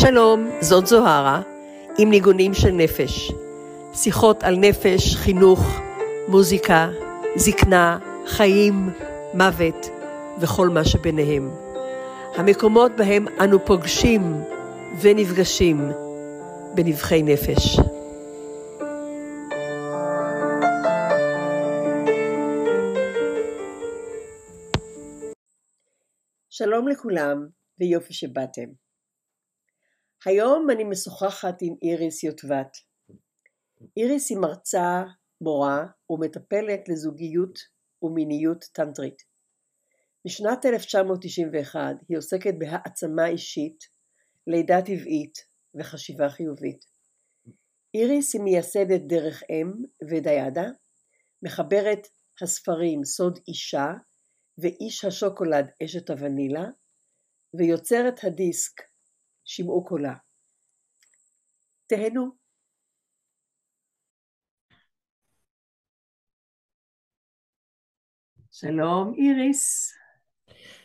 שלום, זאת זוהרה, עם ניגונים של נפש. שיחות על נפש, חינוך, מוזיקה, זקנה, חיים, מוות וכל מה שביניהם. המקומות בהם אנו פוגשים ונפגשים בנבחי נפש. שלום לכולם ויופי שבאתם. היום אני משוחחת עם איריס יוטבת. איריס היא מרצה, מורה ומטפלת לזוגיות ומיניות טנטרית. משנת 1991 היא עוסקת בהעצמה אישית, לידה טבעית וחשיבה חיובית. איריס היא מייסדת דרך אם ודיאדה, מחברת הספרים סוד אישה ואיש השוקולד אשת הוונילה, ויוצרת הדיסק שמעו קולה. תהנו. שלום איריס.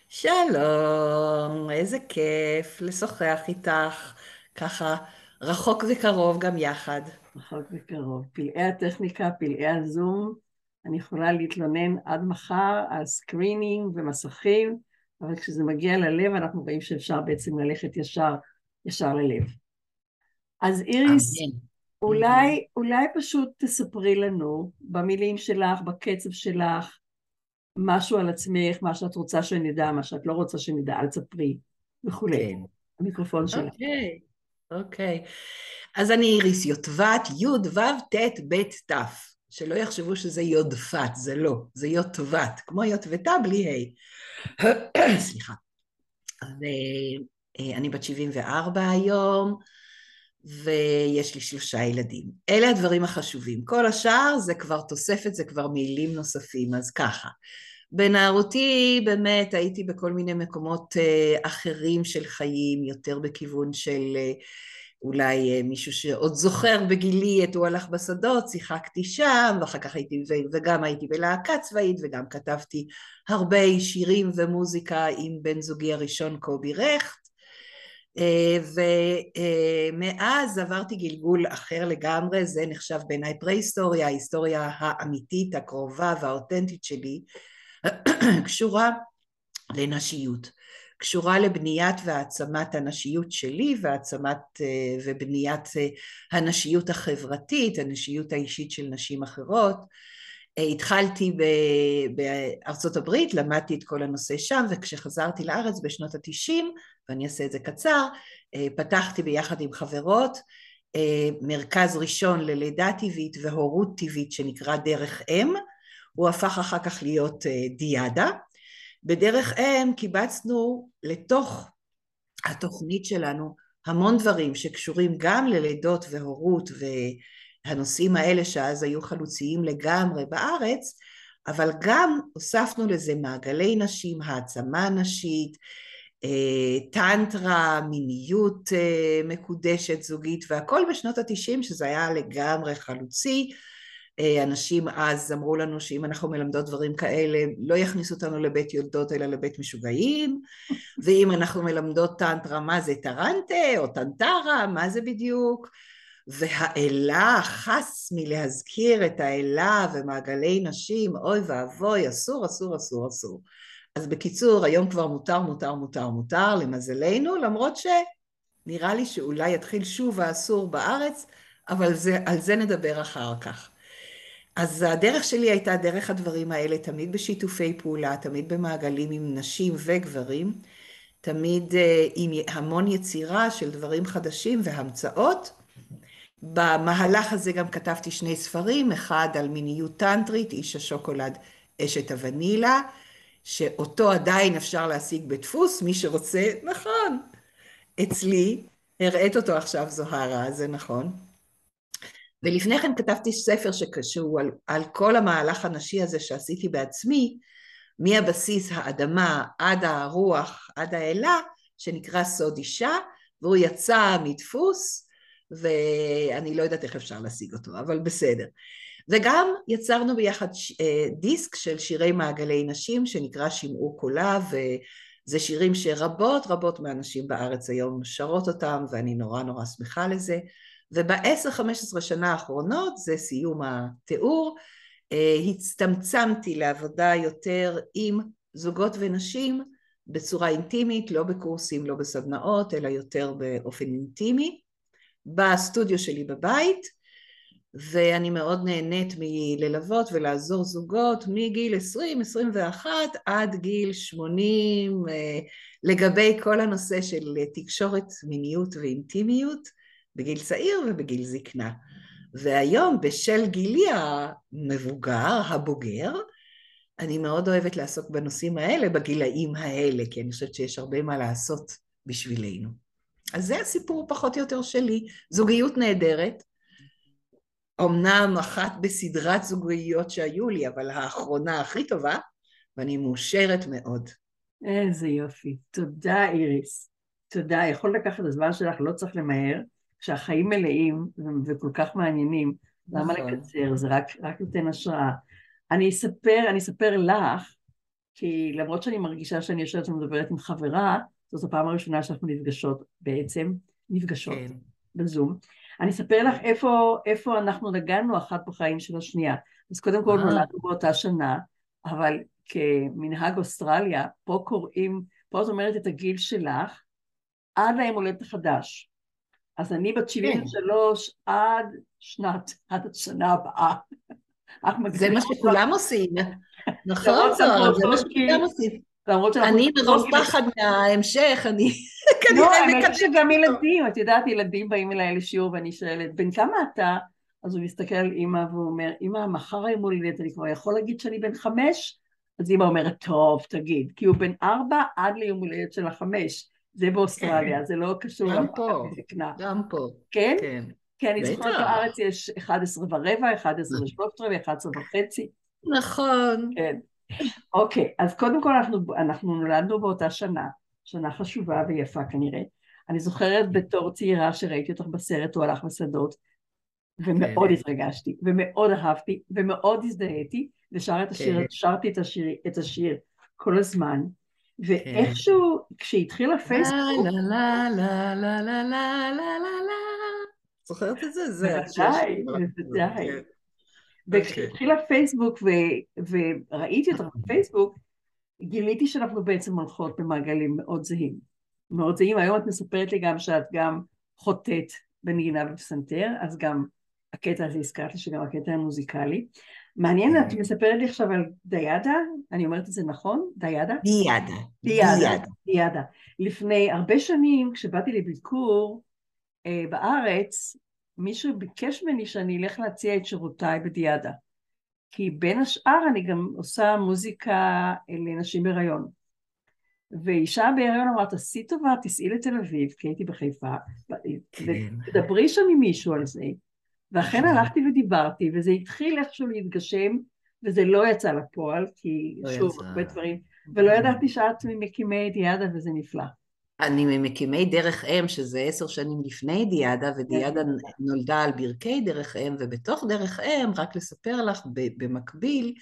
שלום, איזה כיף לשוחח איתך, ככה רחוק וקרוב גם יחד. רחוק וקרוב. פלאי הטכניקה, פלאי הזום, אני יכולה להתלונן עד מחר על screening ומסכים, אבל כשזה מגיע ללב אנחנו רואים שאפשר בעצם ללכת ישר, ישר ללב. אז איריס, אולי, אולי פשוט תספרי לנו במילים שלך, בקצב שלך, משהו על עצמך, מה שאת רוצה שנדע, מה שאת לא רוצה שנדע, אל תספרי וכולי. כן. המיקרופון שלך. אוקיי, אוקיי. אז אני איריס יוטבת, י' ו' ט' ב' ת'. שלא יחשבו שזה יודפת, זה לא, זה יוטבת, כמו יוטבתה בלי ה'. סליחה. ואני בת 74 היום, ויש לי שלושה ילדים. אלה הדברים החשובים. כל השאר זה כבר תוספת, זה כבר מילים נוספים, אז ככה. בנערותי באמת הייתי בכל מיני מקומות אה, אחרים של חיים, יותר בכיוון של אה, אולי אה, מישהו שעוד זוכר בגילי את הוא הלך בשדות, שיחקתי שם, ואחר כך הייתי, וגם הייתי בלהקה צבאית, וגם כתבתי הרבה שירים ומוזיקה עם בן זוגי הראשון קובי רכט, אה, ומאז עברתי גלגול אחר לגמרי, זה נחשב בעיניי פרה-היסטוריה, ההיסטוריה האמיתית, הקרובה והאותנטית שלי, קשורה לנשיות. קשורה לבניית והעצמת הנשיות שלי והעצמת אה, ובניית אה, הנשיות החברתית, הנשיות האישית של נשים אחרות. אה, התחלתי בארצות הברית, למדתי את כל הנושא שם, וכשחזרתי לארץ בשנות התשעים, ואני אעשה את זה קצר, פתחתי ביחד עם חברות מרכז ראשון ללידה טבעית והורות טבעית שנקרא דרך אם, הוא הפך אחר כך להיות דיאדה, בדרך אם קיבצנו לתוך התוכנית שלנו המון דברים שקשורים גם ללידות והורות והנושאים האלה שאז היו חלוציים לגמרי בארץ, אבל גם הוספנו לזה מעגלי נשים, העצמה נשית, אה, טנטרה, מיניות אה, מקודשת זוגית והכל בשנות התשעים שזה היה לגמרי חלוצי. אה, אנשים אז אמרו לנו שאם אנחנו מלמדות דברים כאלה לא יכניסו אותנו לבית יולדות אלא לבית משוגעים. ואם אנחנו מלמדות טנטרה מה זה טרנטה או טנטרה מה זה בדיוק והאלה חס מלהזכיר את האלה ומעגלי נשים אוי ואבוי אסור אסור אסור אסור אז בקיצור היום כבר מותר מותר מותר מותר למזלנו למרות שנראה לי שאולי יתחיל שוב האסור בארץ אבל זה, על זה נדבר אחר כך אז הדרך שלי הייתה דרך הדברים האלה, תמיד בשיתופי פעולה, תמיד במעגלים עם נשים וגברים, תמיד אה, עם המון יצירה של דברים חדשים והמצאות. במהלך הזה גם כתבתי שני ספרים, אחד על מיניות טנטרית, איש השוקולד, אשת הוונילה, שאותו עדיין אפשר להשיג בדפוס, מי שרוצה, נכון, אצלי, הראית אותו עכשיו זוהרה, זה נכון. ולפני כן כתבתי ספר שקשור על, על כל המהלך הנשי הזה שעשיתי בעצמי, מהבסיס האדמה עד הרוח, עד האלה, שנקרא סוד אישה, והוא יצא מדפוס, ואני לא יודעת איך אפשר להשיג אותו, אבל בסדר. וגם יצרנו ביחד אה, דיסק של שירי מעגלי נשים שנקרא שמעו קולה, זה שירים שרבות רבות מהנשים בארץ היום שרות אותם, ואני נורא נורא שמחה לזה. ובעשר, חמש עשרה שנה האחרונות, זה סיום התיאור, אה, הצטמצמתי לעבודה יותר עם זוגות ונשים בצורה אינטימית, לא בקורסים, לא בסדנאות, אלא יותר באופן אינטימי, בסטודיו שלי בבית, ואני מאוד נהנית מללוות ולעזור זוגות מגיל 20-21 עד גיל 80 אה, לגבי כל הנושא של תקשורת, מיניות ואינטימיות בגיל צעיר ובגיל זקנה. והיום בשל גילי המבוגר, הבוגר, אני מאוד אוהבת לעסוק בנושאים האלה בגילאים האלה, כי אני חושבת שיש הרבה מה לעשות בשבילנו. אז זה הסיפור פחות או יותר שלי, זוגיות נהדרת, אמנם אחת בסדרת זוגיות שהיו לי, אבל האחרונה הכי טובה, ואני מאושרת מאוד. איזה יופי. תודה, איריס. תודה. יכול לקחת את הזמן שלך, לא צריך למהר. כשהחיים מלאים וכל כך מעניינים, למה נכון. לקצר? זה רק, רק נותן השראה. אני אספר, אני אספר לך, כי למרות שאני מרגישה שאני יושבת ומדברת עם חברה, זאת הפעם הראשונה שאנחנו נפגשות בעצם, נפגשות כן. בזום. אני אספר לך איפה, איפה אנחנו נגענו אחת בחיים של השנייה. אז קודם כל נולדנו באותה שנה, אבל כמנהג אוסטרליה, פה קוראים, פה את אומרת את הגיל שלך, עד ליום הולדת החדש. אז אני בת 73 כן. עד שנת, עד השנה הבאה. זה מה שכולם עושים. נכון, זה מה שכולם עושים. אני מרוב פחד מההמשך, אני כנראה מקדמת. לא, האמת שגם ילדים, את יודעת, ילדים באים אליי לשיעור ואני שואלת, בן כמה אתה? אז הוא מסתכל על אימא והוא אומר, אימא, מחר היום הולדת, אני כבר יכול להגיד שאני בן חמש? אז אימא אומרת, טוב, תגיד, כי הוא בן ארבע עד ליום הולדת של החמש. זה באוסטרליה, כן. זה לא קשור למחר לזקנה. גם פה. כן? כן. כן, אני זוכרת בארץ יש 11 ורבע, 11 ושלושת רבעי, 11 וחצי. נכון. כן. אוקיי, אז קודם כל אנחנו, אנחנו נולדנו באותה שנה, שנה חשובה ויפה כנראה. אני זוכרת בתור צעירה שראיתי אותך בסרט, הוא הלך בשדות, ומאוד כן. התרגשתי, ומאוד אהבתי, ומאוד הזדהיתי, ושרתי את השיר, כן. את השיר, את השיר כל הזמן. ואיכשהו, כשהתחיל הפייסבוק... לה לה לה לה לה לה לה לה לה זוכרת את זה? זה בוודאי, בוודאי. כן. וכשהתחיל הפייסבוק וראיתי אותך בפייסבוק, גיליתי שאנחנו בעצם הולכות במעגלים מאוד זהים. מאוד זהים. היום את מספרת לי גם שאת גם חוטאת בנגינה ובפסנתר, אז גם הקטע הזה הזכרת לי שגם הקטע המוזיקלי. מעניין, את מספרת לי עכשיו על דיאדה, אני אומרת את זה נכון? דיאדה? דיאדה. דיאדה. דיאדה. לפני הרבה שנים, כשבאתי לביקור אה, בארץ, מישהו ביקש ממני שאני אלך להציע את שירותיי בדיאדה. כי בין השאר אני גם עושה מוזיקה לנשים בהיריון. ואישה בהיריון אמרה, תעשי טובה, תיסעי לתל אביב, כי הייתי בחיפה, כן. ותדברי שם עם מישהו על זה. ואכן נכון. הלכתי ודיברתי, וזה התחיל איכשהו להתגשם, וזה לא יצא לפועל, כי לא שוב, הרבה דברים, ולא ידעתי שאת ממקימי דיאדה וזה נפלא. אני ממקימי דרך אם, שזה עשר שנים לפני דיאדה, ודיאדה כן. נולדה על ברכי דרך אם, ובתוך דרך אם, רק לספר לך, במקביל,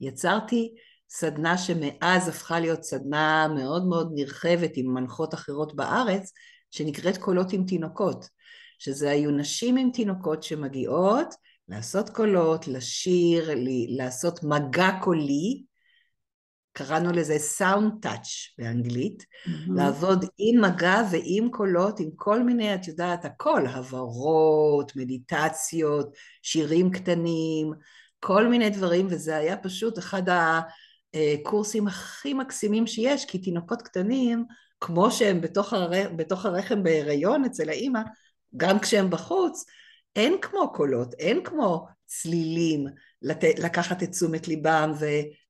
יצרתי סדנה שמאז הפכה להיות סדנה מאוד מאוד נרחבת עם מנחות אחרות בארץ, שנקראת קולות עם תינוקות. שזה היו נשים עם תינוקות שמגיעות לעשות קולות, לשיר, לעשות מגע קולי, קראנו לזה סאונד טאץ' באנגלית, mm-hmm. לעבוד עם מגע ועם קולות, עם כל מיני, את יודעת, הכל, הברות, מדיטציות, שירים קטנים, כל מיני דברים, וזה היה פשוט אחד הקורסים הכי מקסימים שיש, כי תינוקות קטנים, כמו שהם בתוך, הר... בתוך הרחם בהיריון אצל האימא, גם כשהם בחוץ, אין כמו קולות, אין כמו צלילים לת... לקחת את תשומת ליבם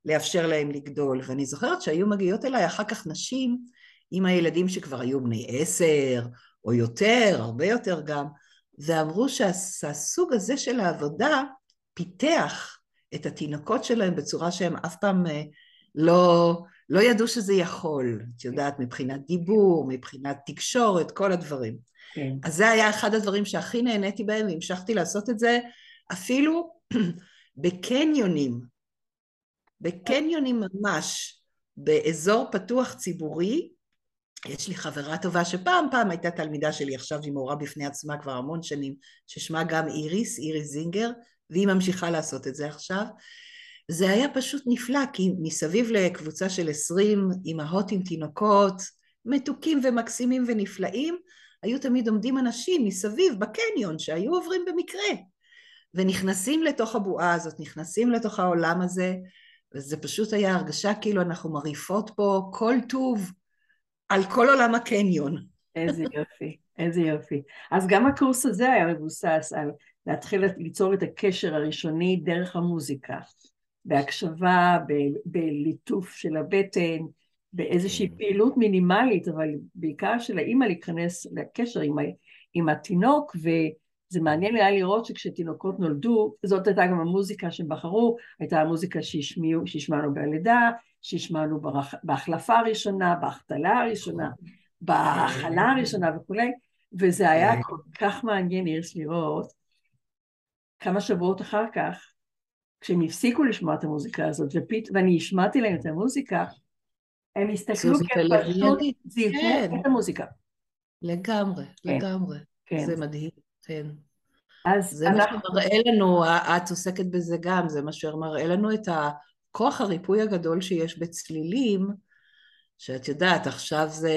ולאפשר להם לגדול. ואני זוכרת שהיו מגיעות אליי אחר כך נשים עם הילדים שכבר היו בני עשר או יותר, הרבה יותר גם, ואמרו שהסוג הזה של העבודה פיתח את התינוקות שלהם בצורה שהם אף פעם אה, לא, לא ידעו שזה יכול, את יודעת, מבחינת דיבור, מבחינת תקשורת, כל הדברים. כן. אז זה היה אחד הדברים שהכי נהניתי בהם, והמשכתי לעשות את זה אפילו בקניונים, בקניונים ממש, באזור פתוח ציבורי, יש לי חברה טובה שפעם פעם הייתה תלמידה שלי, עכשיו היא מורה בפני עצמה כבר המון שנים, ששמה גם איריס, איריס זינגר, והיא ממשיכה לעשות את זה עכשיו. זה היה פשוט נפלא, כי מסביב לקבוצה של עשרים אימהות עם תינוקות, מתוקים ומקסימים ונפלאים, היו תמיד עומדים אנשים מסביב בקניון שהיו עוברים במקרה, ונכנסים לתוך הבועה הזאת, נכנסים לתוך העולם הזה, וזה פשוט היה הרגשה כאילו אנחנו מרעיפות פה כל טוב על כל עולם הקניון. איזה יופי, איזה יופי. אז גם הקורס הזה היה מבוסס על להתחיל ליצור את הקשר הראשוני דרך המוזיקה, בהקשבה, בליטוף של הבטן, באיזושהי כן. פעילות מינימלית, אבל בעיקר של האימא להיכנס לקשר עם, עם התינוק, וזה מעניין היה לראות שכשתינוקות נולדו, זאת הייתה גם המוזיקה שהם בחרו, הייתה המוזיקה שהשמענו בלידה, שהשמענו בהחלפה הראשונה, בהחתלה הראשונה, בהכלה הראשונה וכולי, וזה היה כן. כל כך מעניין, אירס, לראות כמה שבועות אחר כך, כשהם הפסיקו לשמוע את המוזיקה הזאת, ופית, ואני השמעתי להם את המוזיקה, הם הסתכלו כפשוט זיוו כן. את המוזיקה. לגמרי, כן. לגמרי. כן. זה מדהים, כן. אז זה אנחנו... מה שמראה לנו, את עוסקת בזה גם, זה מה שמראה לנו את הכוח הריפוי הגדול שיש בצלילים, שאת יודעת, עכשיו זה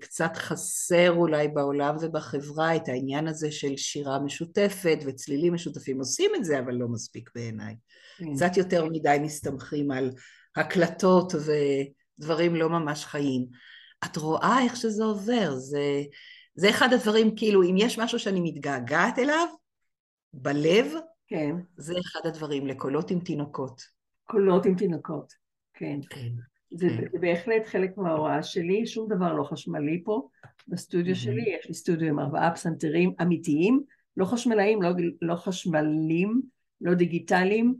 קצת חסר אולי בעולם ובחברה, את העניין הזה של שירה משותפת וצלילים משותפים. עושים את זה, אבל לא מספיק בעיניי. כן. קצת יותר מדי מסתמכים על הקלטות ודברים לא ממש חיים. את רואה איך שזה עובר, זה, זה אחד הדברים, כאילו, אם יש משהו שאני מתגעגעת אליו, בלב, כן. זה אחד הדברים, לקולות עם תינוקות. קולות עם תינוקות, כן. כן. זה, כן. זה בהחלט חלק מההוראה שלי, שום דבר לא חשמלי פה בסטודיו שלי, יש לי סטודיו עם ארבעה פסנתרים אמיתיים, לא חשמלאים, לא, לא חשמלים, לא דיגיטליים,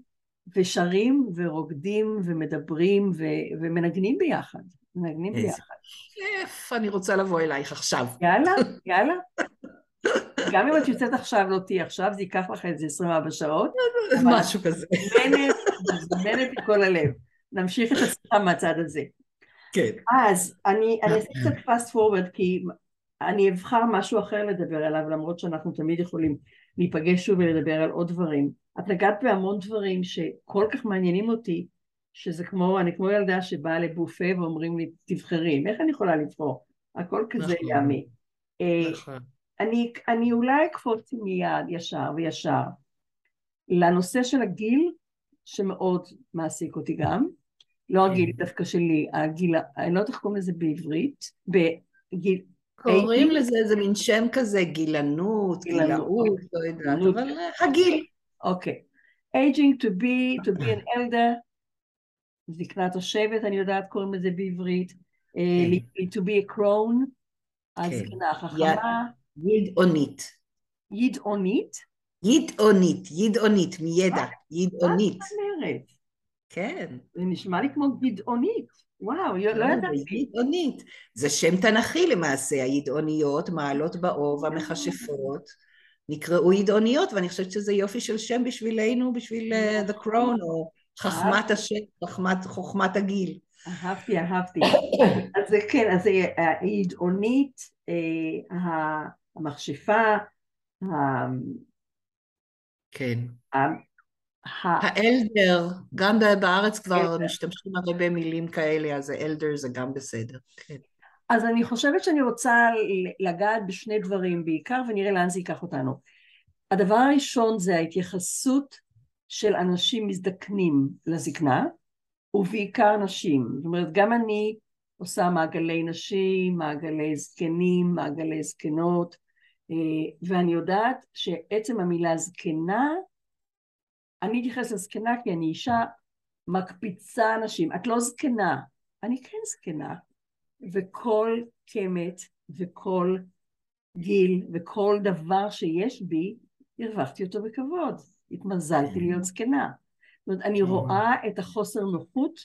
ושרים ורוקדים ומדברים ו, ומנגנים ביחד, מנגנים ביחד. כיף, אני רוצה לבוא אלייך עכשיו. יאללה, יאללה. גם אם את יוצאת עכשיו, לא תהיי עכשיו, זה ייקח לך איזה 24 שעות. משהו כזה. מזמנת, מזמנת מכל הלב. נמשיך את השיחה מהצד הזה. כן. אז אני, אני אעשה קצת fast forward כי אני אבחר משהו אחר לדבר עליו למרות שאנחנו תמיד יכולים להיפגש שוב ולדבר על עוד דברים. את נגעת בהמון דברים שכל כך מעניינים אותי שזה כמו, אני כמו ילדה שבאה לבופה ואומרים לי תבחרי, איך אני יכולה לבחור? הכל כזה נכון. ימי. אה, נכון. אני, אני אולי אקפוץ מיד ישר וישר לנושא של הגיל שמאוד מעסיק אותי גם לא כן. הגיל דווקא שלי, הגיל, אני לא יודעת איך קוראים לזה בעברית, בגיל... קוראים לזה איזה מין שם כזה, גילנות, גילאות, לא יודעת, אבל הגיל. אוקיי. aging to be, to be an elder, זקנת השבט, אני יודעת קוראים לזה בעברית, אה, כן. to be a crone, הזקנה כן. החכמה. ידעונית. ידעונית? ידעונית, ידעונית, מידע, ידעונית. מה את אומרת? כן. זה נשמע לי כמו גדעונית. וואו, לא, לא ידעתי. גדעונית. זה שם תנכי למעשה, הידעוניות, מעלות באוב, המכשפות, נקראו ידעוניות, ואני חושבת שזה יופי של שם בשבילנו, בשביל uh, The Crown, או חכמת השם, חכמת, חוכמת הגיל. אהבתי, אהבתי. אז זה כן, אז הידעונית, אה, המכשפה, כן. האלדר, גם בארץ כבר משתמשים הרבה במילים כאלה, אז האלדר זה גם בסדר. כן. אז אני חושבת שאני רוצה לגעת בשני דברים בעיקר, ונראה לאן זה ייקח אותנו. הדבר הראשון זה ההתייחסות של אנשים מזדקנים לזקנה, ובעיקר נשים. זאת אומרת, גם אני עושה מעגלי נשים, מעגלי זקנים, מעגלי זקנות, אה, ואני יודעת שעצם המילה זקנה אני אתייחס לזקנה כי אני אישה מקפיצה אנשים. את לא זקנה, אני כן זקנה. וכל קמת וכל גיל וכל דבר שיש בי, הרווחתי אותו בכבוד. התמזלתי להיות זקנה. זאת אומרת, אני רואה את החוסר נוחות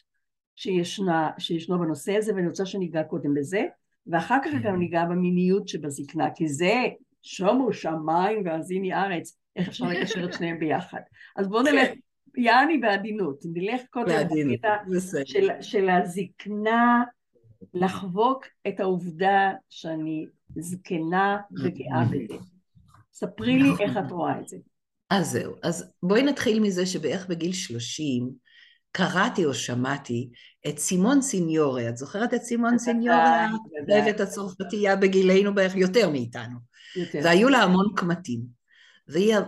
שישנה, שישנו בנושא הזה, ואני רוצה שניגע קודם בזה, ואחר כך גם ניגע במיניות שבזקנה, כי זה שומו שמיים והאזיני ארץ. איך אפשר לקשר את שניהם ביחד. אז בואו נלך יעני בעדינות. נלך קודם בעדינות, של, של הזקנה, לחבוק את העובדה שאני זקנה וגאה בזה. ספרי לי איך את רואה את זה. אז זהו, אז בואי נתחיל מזה שבערך בגיל 30 קראתי או שמעתי את סימון סיניורי, את זוכרת את סימון סיניורי? הכתבת הצרפתייה בגילנו בערך יותר מאיתנו. יותר. והיו לה המון קמטים.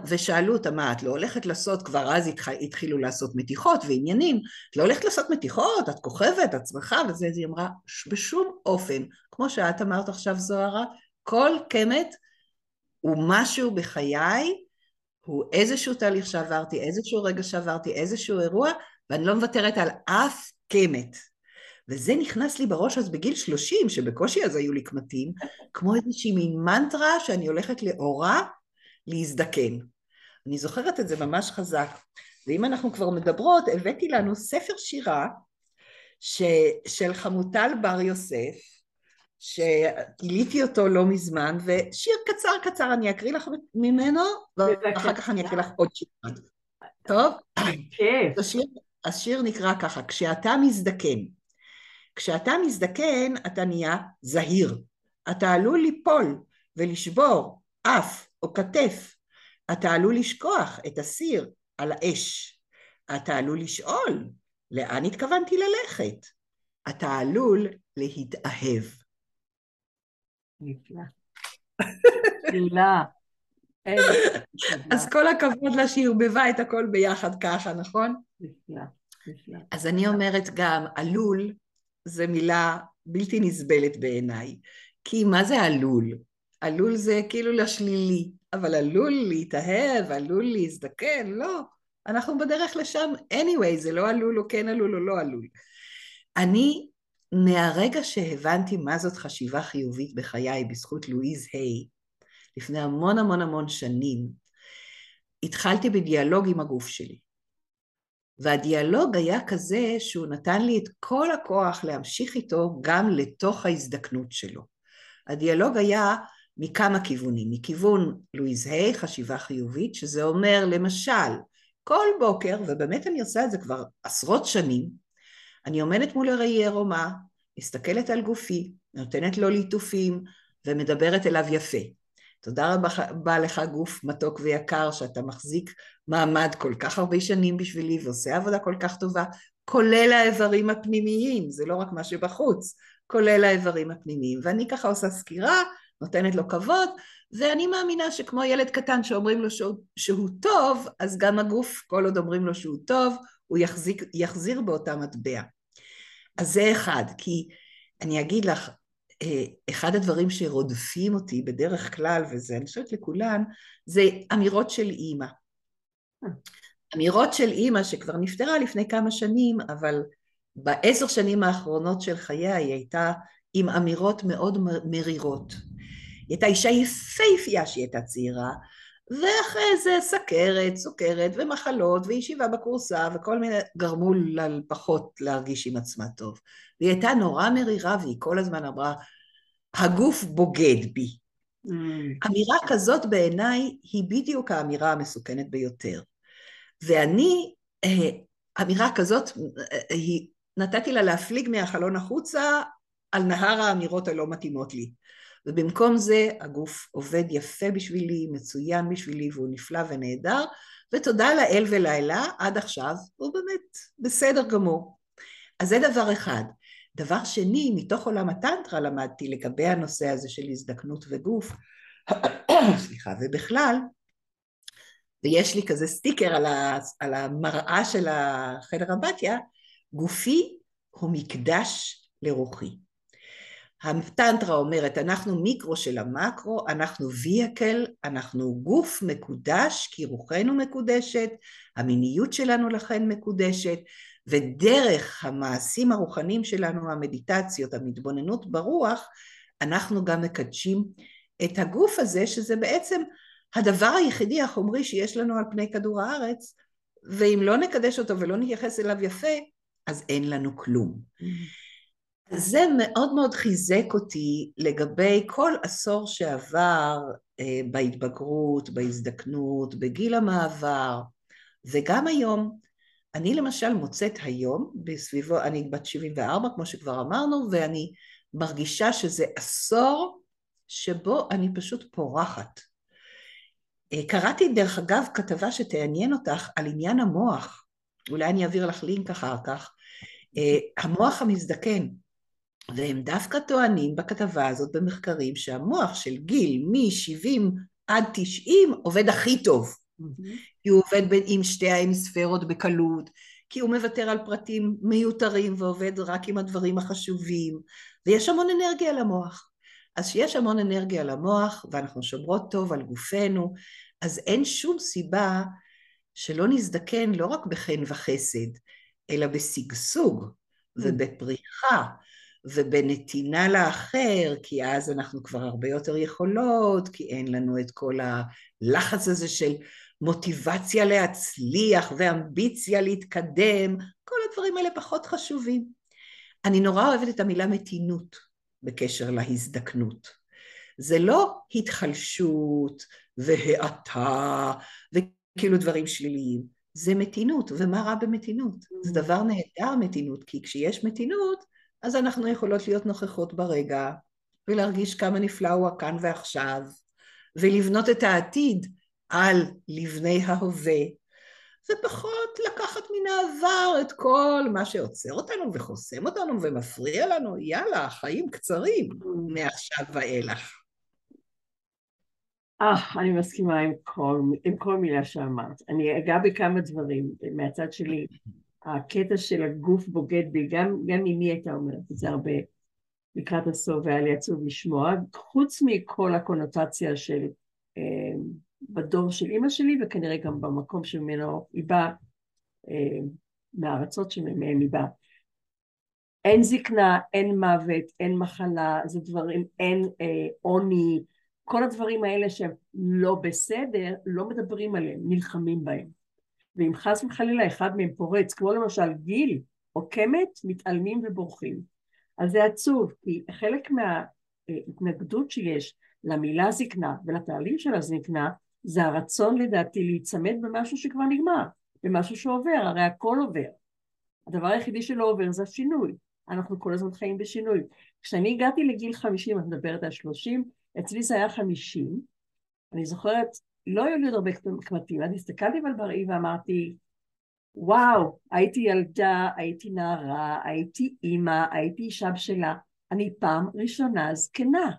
ושאלו אותה, מה, את לא הולכת לעשות, כבר אז התחילו לעשות מתיחות ועניינים, את לא הולכת לעשות מתיחות, את כוכבת, את צריכה וזה, אז היא אמרה, בשום אופן, כמו שאת אמרת עכשיו זוהרה, כל קמת הוא משהו בחיי, הוא איזשהו תהליך שעברתי, איזשהו רגע שעברתי, איזשהו אירוע, ואני לא מוותרת על אף קמת. וזה נכנס לי בראש אז בגיל 30, שבקושי אז היו לי קמטים, כמו איזושהי מין מנטרה שאני הולכת לאורה להזדקן. אני זוכרת את זה ממש חזק. ואם אנחנו כבר מדברות, הבאתי לנו ספר שירה ש... של חמוטל בר יוסף, שגיליתי אותו לא מזמן, ושיר קצר קצר אני אקריא לך ממנו, ואחר כך אני אקריא לך עוד שיר. טוב? כן. השיר, נקרא ככה, כשאתה מזדקן. כשאתה מזדקן, אתה נהיה זהיר. אתה עלול ליפול ולשבור אף או כתף. אתה עלול לשכוח את הסיר על האש. אתה עלול לשאול, לאן התכוונתי ללכת? אתה עלול להתאהב. נפלא. נפלא. אז כל הכבוד לה שהיא ערבבה את הכל ביחד ככה, נכון? נפלא, נפלא. אז אני אומרת גם, עלול זה מילה בלתי נסבלת בעיניי. כי מה זה עלול? עלול זה כאילו לשלילי, אבל עלול להתאהב, עלול להזדקן, לא. אנחנו בדרך לשם anyway, זה לא עלול או כן עלול או לא עלול. אני, מהרגע שהבנתי מה זאת חשיבה חיובית בחיי בזכות לואיז היי, לפני המון המון המון שנים, התחלתי בדיאלוג עם הגוף שלי. והדיאלוג היה כזה שהוא נתן לי את כל הכוח להמשיך איתו גם לתוך ההזדקנות שלו. הדיאלוג היה מכמה כיוונים, מכיוון לואיז היי, חשיבה חיובית, שזה אומר למשל, כל בוקר, ובאמת אני עושה את זה כבר עשרות שנים, אני עומדת מול הראי עירומה, מסתכלת על גופי, נותנת לו ליטופים ומדברת אליו יפה. תודה רבה לך גוף מתוק ויקר שאתה מחזיק מעמד כל כך הרבה שנים בשבילי ועושה עבודה כל כך טובה, כולל האיברים הפנימיים, זה לא רק מה שבחוץ, כולל האיברים הפנימיים. ואני ככה עושה סקירה, נותנת לו כבוד, ואני מאמינה שכמו ילד קטן שאומרים לו שהוא, שהוא טוב, אז גם הגוף, כל עוד אומרים לו שהוא טוב, הוא יחזיק, יחזיר באותה מטבע. אז זה אחד, כי אני אגיד לך, אה, אחד הדברים שרודפים אותי בדרך כלל, וזה אני חושבת לכולן, זה אמירות של אימא. אמירות של אימא שכבר נפטרה לפני כמה שנים, אבל בעשר שנים האחרונות של חייה היא הייתה עם אמירות מאוד מרירות. היא הייתה אישה יפהפייה שהיא הייתה צעירה, ואחרי זה סכרת, סוכרת ומחלות וישיבה בקורסה וכל מיני גרמו לה פחות להרגיש עם עצמה טוב. והיא הייתה נורא מרירה והיא כל הזמן אמרה, הגוף בוגד בי. Mm. אמירה כזאת בעיניי היא בדיוק האמירה המסוכנת ביותר. ואני, אה, אמירה כזאת, אה, היא, נתתי לה להפליג מהחלון החוצה על נהר האמירות הלא מתאימות לי. ובמקום זה הגוף עובד יפה בשבילי, מצוין בשבילי, והוא נפלא ונהדר, ותודה לאל ולאלה, עד עכשיו הוא באמת בסדר גמור. אז זה דבר אחד. דבר שני, מתוך עולם הטנטרה למדתי לגבי הנושא הזה של הזדקנות וגוף, סליחה, ובכלל, ויש לי כזה סטיקר על, ה, על המראה של החדר אמבטיה, גופי הוא מקדש לרוחי. הטנטרה אומרת, אנחנו מיקרו של המקרו, אנחנו ויקל, אנחנו גוף מקודש, כי רוחנו מקודשת, המיניות שלנו לכן מקודשת, ודרך המעשים הרוחניים שלנו, המדיטציות, המתבוננות ברוח, אנחנו גם מקדשים את הגוף הזה, שזה בעצם הדבר היחידי החומרי שיש לנו על פני כדור הארץ, ואם לא נקדש אותו ולא נתייחס אליו יפה, אז אין לנו כלום. Mm-hmm. זה מאוד מאוד חיזק אותי לגבי כל עשור שעבר אה, בהתבגרות, בהזדקנות, בגיל המעבר, וגם היום, אני למשל מוצאת היום, בסביבו, אני בת 74 כמו שכבר אמרנו, ואני מרגישה שזה עשור שבו אני פשוט פורחת. אה, קראתי דרך אגב כתבה שתעניין אותך על עניין המוח, אולי אני אעביר לך לינק אחר כך, אה, המוח המזדקן, והם דווקא טוענים בכתבה הזאת במחקרים שהמוח של גיל מ-70 עד 90 עובד הכי טוב. כי הוא עובד עם שתי ההמיספרות בקלות, כי הוא מוותר על פרטים מיותרים ועובד רק עם הדברים החשובים, ויש המון אנרגיה למוח. אז כשיש המון אנרגיה למוח, ואנחנו שומרות טוב על גופנו, אז אין שום סיבה שלא נזדקן לא רק בחן וחסד, אלא בשגשוג ובפריחה ובנתינה לאחר, כי אז אנחנו כבר הרבה יותר יכולות, כי אין לנו את כל הלחץ הזה של מוטיבציה להצליח ואמביציה להתקדם, כל הדברים האלה פחות חשובים. אני נורא אוהבת את המילה מתינות בקשר להזדקנות. זה לא התחלשות והאטה וכאילו דברים שליליים, זה מתינות, ומה רע במתינות? זה mm. דבר נהדר מתינות, כי כשיש מתינות, אז אנחנו יכולות להיות נוכחות ברגע, ולהרגיש כמה נפלא הוא הכאן ועכשיו, ולבנות את העתיד על לבני ההווה, ופחות לקחת מן העבר את כל מה שעוצר אותנו וחוסם אותנו ומפריע לנו, יאללה, חיים קצרים מעכשיו ואילך. אה, אני מסכימה עם כל, עם כל מילה שאמרת. אני אגע בכמה דברים מהצד שלי. הקטע של הגוף בוגד בי, גם, גם אמי הייתה אומרת את זה הרבה לקראת הסוף, והיה לי עצוב לשמוע, חוץ מכל הקונוטציה של אה, בדור של אימא שלי, וכנראה גם במקום שממנו היא באה, אה, מהארצות שמהם היא באה. אין זקנה, אין מוות, אין מחלה, זה דברים, אין אה, כל הדברים האלה שהם לא בסדר, לא מדברים עליהם, נלחמים בהם. ואם חס וחלילה אחד מהם פורץ, כמו למשל גיל או קמת, מתעלמים ובורחים. אז זה עצוב, כי חלק מההתנגדות שיש למילה זקנה ולתהליך של הזקנה, זה הרצון לדעתי להיצמד במשהו שכבר נגמר, במשהו שעובר, הרי הכל עובר. הדבר היחידי שלא עובר זה השינוי. אנחנו כל הזמן חיים בשינוי. כשאני הגעתי לגיל 50, את מדברת על 30, אצלי זה היה 50. אני זוכרת, לא היו לי עוד הרבה קמטים, אז הסתכלתי על בראי ואמרתי, וואו, הייתי ילדה, הייתי נערה, הייתי אימא, הייתי אישה בשלה, אני פעם ראשונה זקנה,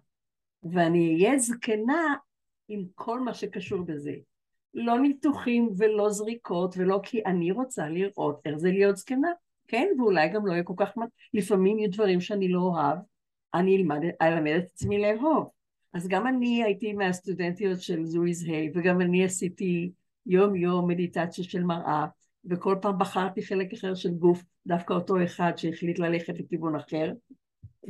ואני אהיה זקנה עם כל מה שקשור בזה. לא ניתוחים ולא זריקות ולא כי אני רוצה לראות איך זה להיות זקנה, כן? ואולי גם לא יהיה כל כך... לפעמים יהיו דברים שאני לא אוהב, אני אלמד, אלמד את עצמי לאהוב. אז גם אני הייתי מהסטודנטיות של זויז היי, וגם אני עשיתי יום יום מדיטציה של מראה, וכל פעם בחרתי חלק אחר של גוף, דווקא אותו אחד שהחליט ללכת לכיוון אחר,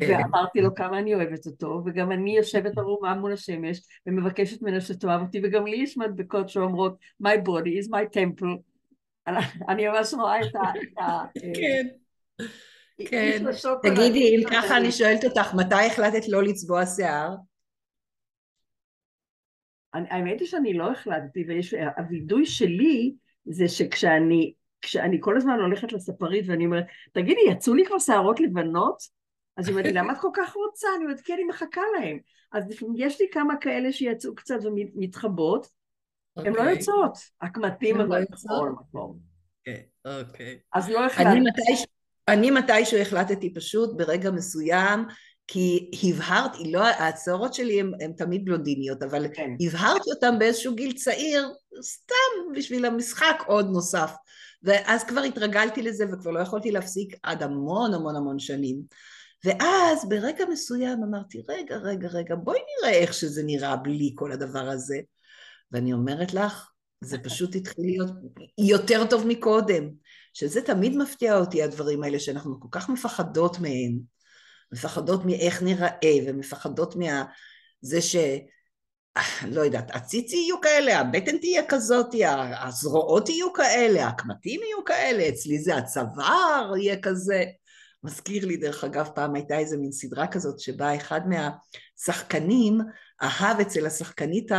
כן. ואמרתי לו כמה אני אוהבת אותו, וגם אני יושבת ערומה מול השמש ומבקשת ממנו שתאהב אותי, וגם לי יש מדבקות שאומרות My body is my temple. אני ממש רואה את ה... כן. כן. תגידי, אם ככה אני שואלת אותך, מתי החלטת לא לצבוע שיער? האמת היא שאני לא החלטתי, והווידוי שלי זה שכשאני כשאני כל הזמן הולכת לספרית ואני אומרת, תגידי, יצאו לי כבר שערות לבנות? אז היא אומרת לי, למה את כל כך רוצה? אני אומרת, כי אני מחכה להם. אז יש לי כמה כאלה שיצאו קצת ומתחבות, הן לא אוקיי. יוצאות. הקמטים אבל לא בכל מקום. אוקיי, אוקיי. אז לא החלטתי. אני מתישהו החלטתי פשוט ברגע מסוים כי הבהרתי, לא, הצערות שלי הן תמיד בלונדיניות, אבל כן. הבהרתי אותן באיזשהו גיל צעיר, סתם בשביל המשחק עוד נוסף. ואז כבר התרגלתי לזה וכבר לא יכולתי להפסיק עד המון המון המון שנים. ואז ברגע מסוים אמרתי, רגע, רגע, רגע, בואי נראה איך שזה נראה בלי כל הדבר הזה. ואני אומרת לך, זה פשוט התחיל להיות יותר טוב מקודם. שזה תמיד מפתיע אותי, הדברים האלה, שאנחנו כל כך מפחדות מהם. מפחדות מאיך נראה, ומפחדות מה... זה ש... לא יודעת, הציצי יהיו כאלה, הבטן תהיה כזאת, הזרועות יהיו כאלה, הקמטים יהיו כאלה, אצלי זה הצוואר יהיה כזה. מזכיר לי, דרך אגב, פעם הייתה איזה מין סדרה כזאת שבה אחד מהשחקנים אהב אצל השחקנית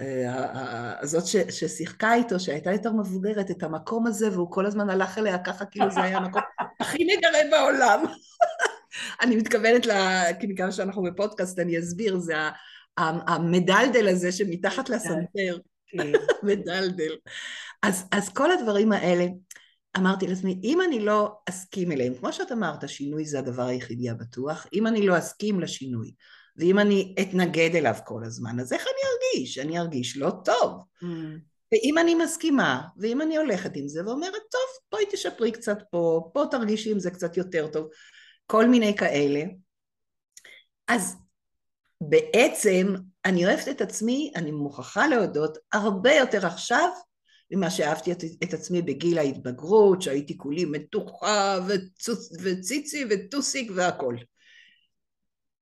אה, הזאת ששיחקה איתו, שהייתה יותר מבוגרת, את המקום הזה, והוא כל הזמן הלך אליה ככה, כאילו זה היה המקום הכי נגרה בעולם. אני מתכוונת, כי מכיוון שאנחנו בפודקאסט, אני אסביר, זה המדלדל הזה שמתחת לסנטר, כן. מדלדל. אז, אז כל הדברים האלה, אמרתי לעצמי, אם אני לא אסכים אליהם, כמו שאת אמרת, שינוי זה הדבר היחידי הבטוח, אם אני לא אסכים לשינוי, ואם אני אתנגד אליו כל הזמן, אז איך אני ארגיש? אני ארגיש לא טוב. Mm. ואם אני מסכימה, ואם אני הולכת עם זה ואומרת, טוב, בואי תשפרי קצת פה, פה תרגישי עם זה קצת יותר טוב, כל מיני כאלה, אז בעצם אני אוהבת את עצמי, אני מוכרחה להודות, הרבה יותר עכשיו ממה שאהבתי את, את עצמי בגיל ההתבגרות, שהייתי כולי מתוחה וציצי וטוסיק והכל.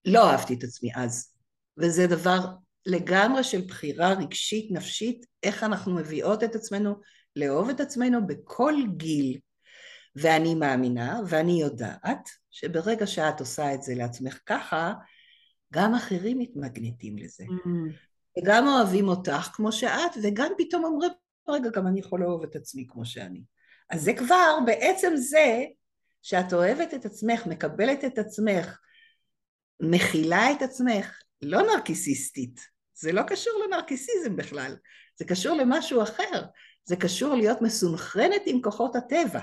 לא אהבתי את עצמי אז, וזה דבר לגמרי של בחירה רגשית, נפשית, איך אנחנו מביאות את עצמנו לאהוב את עצמנו בכל גיל. ואני מאמינה ואני יודעת שברגע שאת עושה את זה לעצמך ככה, גם אחרים מתמגנטים לזה. Mm. וגם אוהבים אותך כמו שאת, וגם פתאום אומרים, רגע, גם אני יכול לאהוב את עצמי כמו שאני. אז זה כבר, בעצם זה שאת אוהבת את עצמך, מקבלת את עצמך, מכילה את עצמך, לא נרקיסיסטית, זה לא קשור לנרקיסיזם בכלל, זה קשור למשהו אחר, זה קשור להיות מסונכרנת עם כוחות הטבע.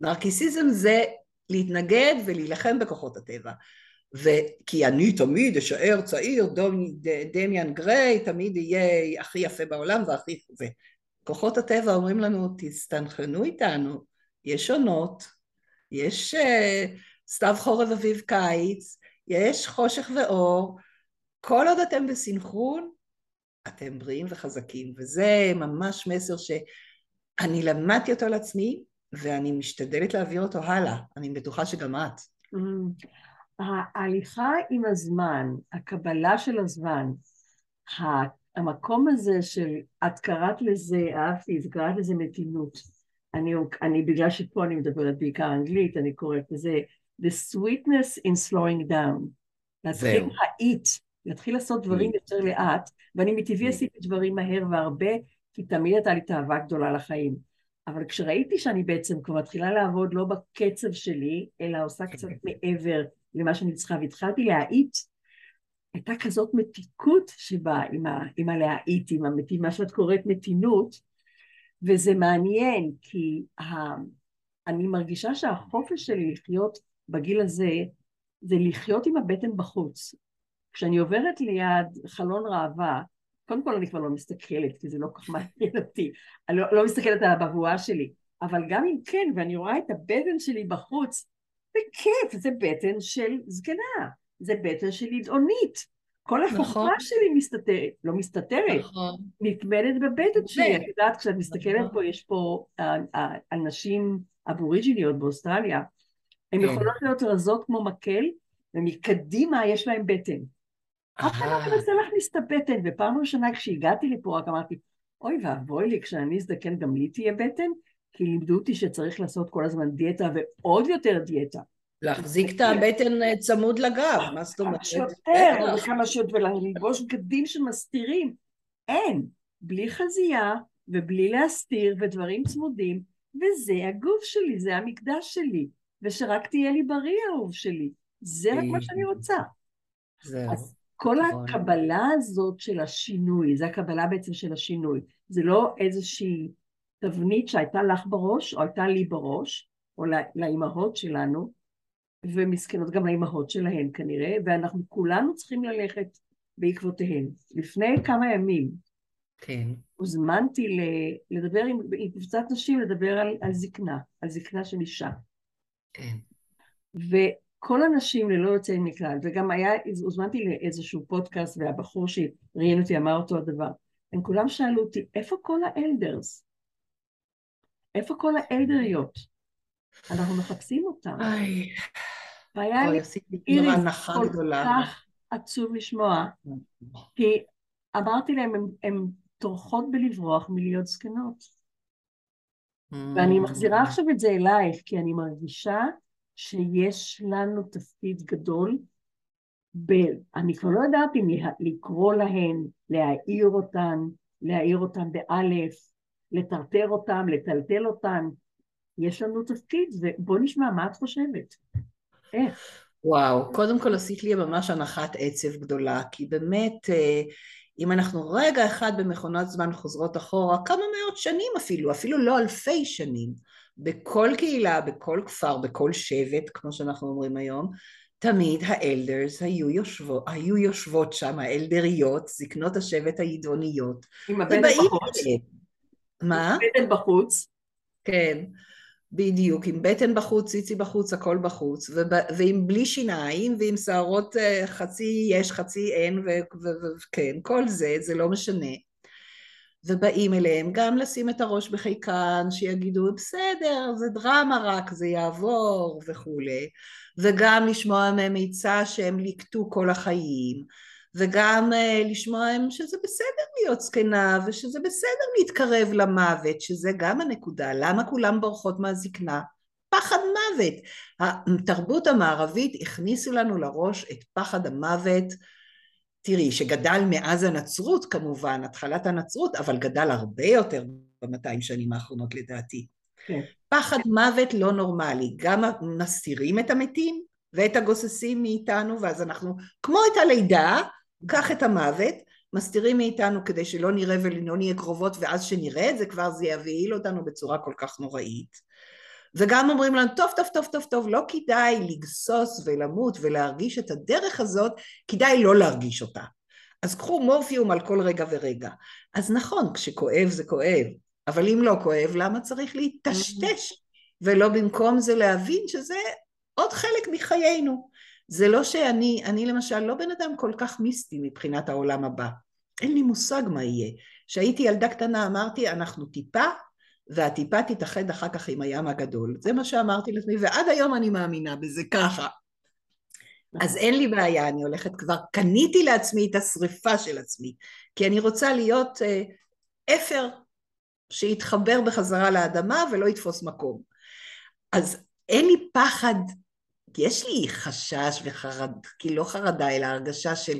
נרקיסיזם זה להתנגד ולהילחם בכוחות הטבע. וכי אני תמיד אשאר צעיר, דמיאן גריי, תמיד יהיה הכי יפה בעולם והכי... וכוחות הטבע אומרים לנו, תסתנכרנו איתנו, יש עונות, יש uh, סתיו חורף אביב קיץ, יש חושך ואור, כל עוד אתם בסנכרון, אתם בריאים וחזקים, וזה ממש מסר שאני למדתי אותו על עצמי, ואני משתדלת להעביר אותו הלאה, אני בטוחה שגם את. Mm. ההליכה עם הזמן, הקבלה של הזמן, המקום הזה של, את קראת לזה, אהבתי, את קראת לזה מתינות. אני, אני, בגלל שפה אני מדברת בעיקר אנגלית, אני קוראת לזה the sweetness in slowing down. להתחיל להאיט, להתחיל לעשות דברים mm. יותר לאט, ואני מטבעי mm. עשיתי דברים מהר והרבה, כי תמיד הייתה לי תאווה גדולה לחיים. אבל כשראיתי שאני בעצם כבר מתחילה לעבוד לא בקצב שלי, אלא עושה קצת מעבר למה שאני צריכה, והתחלתי להאיט, הייתה כזאת מתיקות שבאה עם, ה, עם הלהאיט, עם. מה שאת קוראת מתינות, וזה מעניין, כי ה, אני מרגישה שהחופש שלי לחיות בגיל הזה, זה לחיות עם הבטן בחוץ. כשאני עוברת ליד חלון ראווה, קודם כל אני כבר לא מסתכלת, כי זה לא כל כך מעניין אותי, אני לא, לא מסתכלת על הבבואה שלי, אבל גם אם כן, ואני רואה את הבטן שלי בחוץ, בכיף, זה בטן של זקנה, זה בטן של ידעונית. כל החוכמה נכון. שלי מסתתרת, לא מסתתרת, נכון. נטמנת בבטן שלי. את יודעת, כשאת מסתכלת נכון. פה, יש פה אנשים אבוריג'יניות באוסטרליה, הן כן. יכולות להיות רזות כמו מקל, ומקדימה יש להן בטן. אף אחד לא מנסה להכניס את הבטן, ופעם ראשונה כשהגעתי לפה רק אמרתי, אוי ואבוי לי, כשאני אזדקן גם לי תהיה בטן, כי לימדו אותי שצריך לעשות כל הזמן דיאטה ועוד יותר דיאטה. להחזיק את הבטן אה, צמוד לגב, מה זאת אומרת? יותר, וכמה שיותר, וללבוש בגדים שמסתירים. אין, בלי חזייה ובלי להסתיר ודברים צמודים, וזה הגוף שלי, זה המקדש שלי, ושרק תהיה לי בריא האהוב שלי. זה רק מה שאני רוצה. זהו. אז כל נכון. הקבלה הזאת של השינוי, זה הקבלה בעצם של השינוי. זה לא איזושהי תבנית שהייתה לך בראש, או הייתה לי בראש, או לאימהות שלנו, ומסכנות גם לאימהות שלהן כנראה, ואנחנו כולנו צריכים ללכת בעקבותיהן. לפני כמה ימים כן. הוזמנתי לדבר עם, עם קבוצת נשים, לדבר על, על זקנה, על זקנה של אישה. כן. וכל הנשים ללא יוצא מכלל, וגם היה, הוזמנתי לאיזשהו פודקאסט, והבחור שראיין אותי אמר אותו הדבר. הם כולם שאלו אותי, איפה כל האלדרס? איפה כל האלדריות? אנחנו מחפשים אותם. והיה לי איריס כל כך עצוב לשמוע, כי אמרתי להם, הן טורחות בלברוח מלהיות זקנות. ואני מחזירה עכשיו את זה אלייך, כי אני מרגישה שיש לנו תפקיד גדול אני כבר לא יודעת אם לקרוא להן, להעיר אותן, להעיר אותן באלף, לטרטר אותן, לטלטל אותן. יש לנו תפקיד, ובוא נשמע מה את חושבת. איך? וואו, קודם כל עשית לי ממש הנחת עצב גדולה, כי באמת, אה, אם אנחנו רגע אחד במכונת זמן חוזרות אחורה, כמה מאות שנים אפילו, אפילו לא אלפי שנים, בכל קהילה, בכל כפר, בכל שבט, כמו שאנחנו אומרים היום, תמיד האלדרס היו יושבות, היו יושבות שם, האלדריות, זקנות השבט הידעוניות. עם הבטן בחוץ. מה? עם הבטן בחוץ. כן. בדיוק, עם בטן בחוץ, ציצי בחוץ, הכל בחוץ, ועם בלי שיניים, ועם שערות אה, חצי יש, חצי אין, וכן, כל זה, זה לא משנה. ובאים אליהם גם לשים את הראש בחיקן, שיגידו, בסדר, זה דרמה רק, זה יעבור, וכולי. וגם לשמוע מהם עצה שהם ליקטו כל החיים. וגם uh, לשמוע שזה בסדר להיות זקנה ושזה בסדר להתקרב למוות, שזה גם הנקודה, למה כולם בורחות מהזקנה? פחד מוות. התרבות המערבית הכניסו לנו לראש את פחד המוות, תראי, שגדל מאז הנצרות כמובן, התחלת הנצרות, אבל גדל הרבה יותר במאתיים שנים האחרונות לדעתי. כן. פחד מוות לא נורמלי, גם מסתירים את המתים ואת הגוססים מאיתנו, ואז אנחנו, כמו את הלידה, קח את המוות, מסתירים מאיתנו כדי שלא נראה ולא נהיה קרובות ואז שנראה את זה כבר זה יבהיל אותנו בצורה כל כך נוראית. וגם אומרים לנו טוב טוב טוב טוב טוב לא כדאי לגסוס ולמות ולהרגיש את הדרך הזאת כדאי לא להרגיש אותה. אז קחו מורפיום על כל רגע ורגע. אז נכון כשכואב זה כואב אבל אם לא כואב למה צריך להיטשטש ולא במקום זה להבין שזה עוד חלק מחיינו זה לא שאני, אני למשל לא בן אדם כל כך מיסטי מבחינת העולם הבא. אין לי מושג מה יהיה. כשהייתי ילדה קטנה אמרתי, אנחנו טיפה, והטיפה תתאחד אחר כך עם הים הגדול. זה מה שאמרתי לעצמי, ועד היום אני מאמינה בזה ככה. אז אין לי בעיה, אני הולכת כבר, קניתי לעצמי את השריפה של עצמי, כי אני רוצה להיות אה, אפר שיתחבר בחזרה לאדמה ולא יתפוס מקום. אז אין לי פחד יש לי חשש וחרד, כי לא חרדה, אלא הרגשה של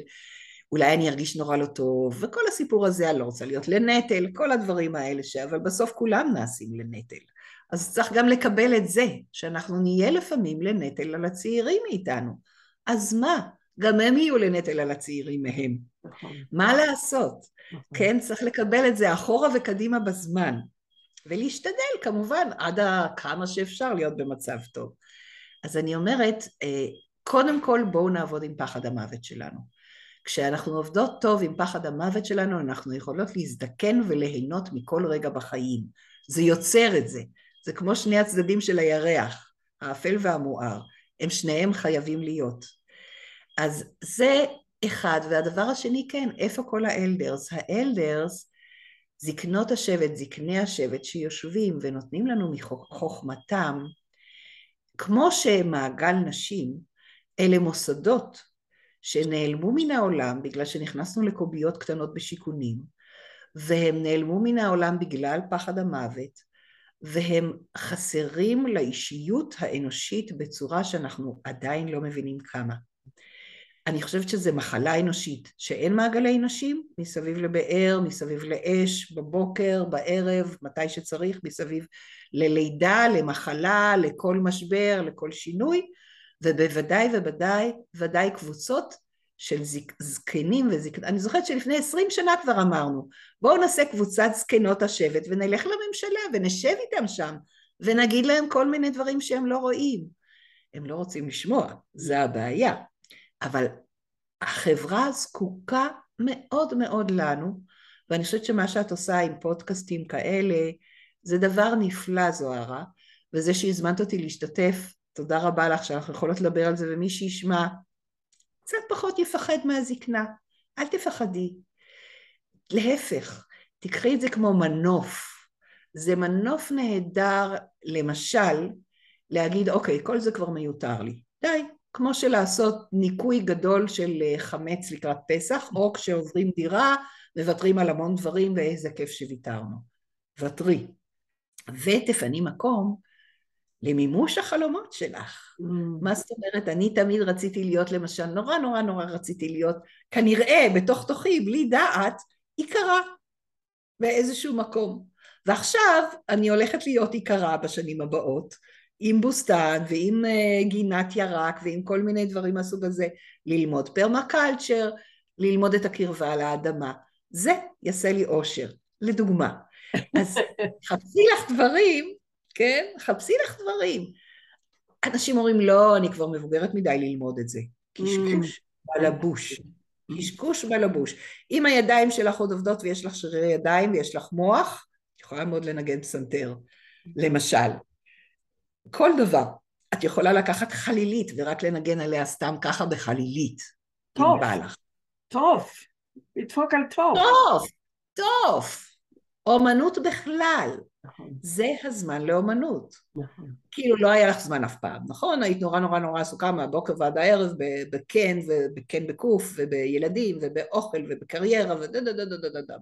אולי אני ארגיש נורא לא טוב, וכל הסיפור הזה, אני לא רוצה להיות לנטל, כל הדברים האלה, ש... אבל בסוף כולם נעשים לנטל. אז צריך גם לקבל את זה, שאנחנו נהיה לפעמים לנטל על הצעירים מאיתנו. אז מה? גם הם יהיו לנטל על הצעירים מהם. נכון. מה לעשות? נכון. כן, צריך לקבל את זה אחורה וקדימה בזמן. ולהשתדל כמובן עד כמה שאפשר להיות במצב טוב. אז אני אומרת, אה, קודם כל בואו נעבוד עם פחד המוות שלנו. כשאנחנו עובדות טוב עם פחד המוות שלנו, אנחנו יכולות להזדקן וליהנות מכל רגע בחיים. זה יוצר את זה. זה כמו שני הצדדים של הירח, האפל והמואר. הם שניהם חייבים להיות. אז זה אחד. והדבר השני, כן, איפה כל האלדרס? האלדרס, זקנות השבט, זקני השבט, שיושבים ונותנים לנו מחוכמתם, כמו שמעגל נשים, אלה מוסדות שנעלמו מן העולם בגלל שנכנסנו לקוביות קטנות בשיכונים, והם נעלמו מן העולם בגלל פחד המוות, והם חסרים לאישיות האנושית בצורה שאנחנו עדיין לא מבינים כמה. אני חושבת שזו מחלה אנושית, שאין מעגלי נשים מסביב לבאר, מסביב לאש, בבוקר, בערב, מתי שצריך, מסביב ללידה, למחלה, לכל משבר, לכל שינוי, ובוודאי ובוודאי, ודאי קבוצות של זק, זקנים וזקנות. אני זוכרת שלפני עשרים שנה כבר אמרנו, בואו נעשה קבוצת זקנות השבט ונלך לממשלה ונשב איתם שם ונגיד להם כל מיני דברים שהם לא רואים. הם לא רוצים לשמוע, זה הבעיה. אבל החברה זקוקה מאוד מאוד לנו, ואני חושבת שמה שאת עושה עם פודקאסטים כאלה, זה דבר נפלא זוהרה, וזה שהזמנת אותי להשתתף, תודה רבה לך שאנחנו יכולות לדבר על זה, ומי שישמע קצת פחות יפחד מהזקנה, אל תפחדי. להפך, תיקחי את זה כמו מנוף. זה מנוף נהדר, למשל, להגיד, אוקיי, כל זה כבר מיותר לי. די, כמו שלעשות ניקוי גדול של אה, חמץ לקראת פסח, או כשעוברים דירה, מוותרים על המון דברים ואיזה כיף שוויתרנו. ותרי. ותפני מקום למימוש החלומות שלך. Mm. מה זאת אומרת? אני תמיד רציתי להיות, למשל, נורא נורא נורא רציתי להיות, כנראה, בתוך תוכי, בלי דעת, עיקרה באיזשהו מקום. ועכשיו אני הולכת להיות עיקרה בשנים הבאות, עם בוסתן ועם uh, גינת ירק ועם כל מיני דברים מהסוג הזה, ללמוד פרמקלצ'ר, ללמוד את הקרבה לאדמה. זה יעשה לי אושר, לדוגמה. אז חפשי לך דברים, כן? חפשי לך דברים. אנשים אומרים, לא, אני כבר מבוגרת מדי ללמוד את זה. קשקוש בלבוש. קשקוש בלבוש. אם הידיים שלך עוד עובדות ויש לך שרירי ידיים ויש לך מוח, את יכולה מאוד לנגן פסנתר, למשל. כל דבר. את יכולה לקחת חלילית ורק לנגן עליה סתם ככה בחלילית. טוב. טוב, לדפוק על טוב. טוב, טוב. אומנות בכלל. נכון, זה הזמן לאומנות. נכון. כאילו לא היה לך זמן אף פעם, נכון? היית נורא נורא נורא עסוקה מהבוקר ועד הערב ב- בכן ובכן בקוף ובילדים ובאוכל ובקריירה ודה דה דה דה דה דה דה.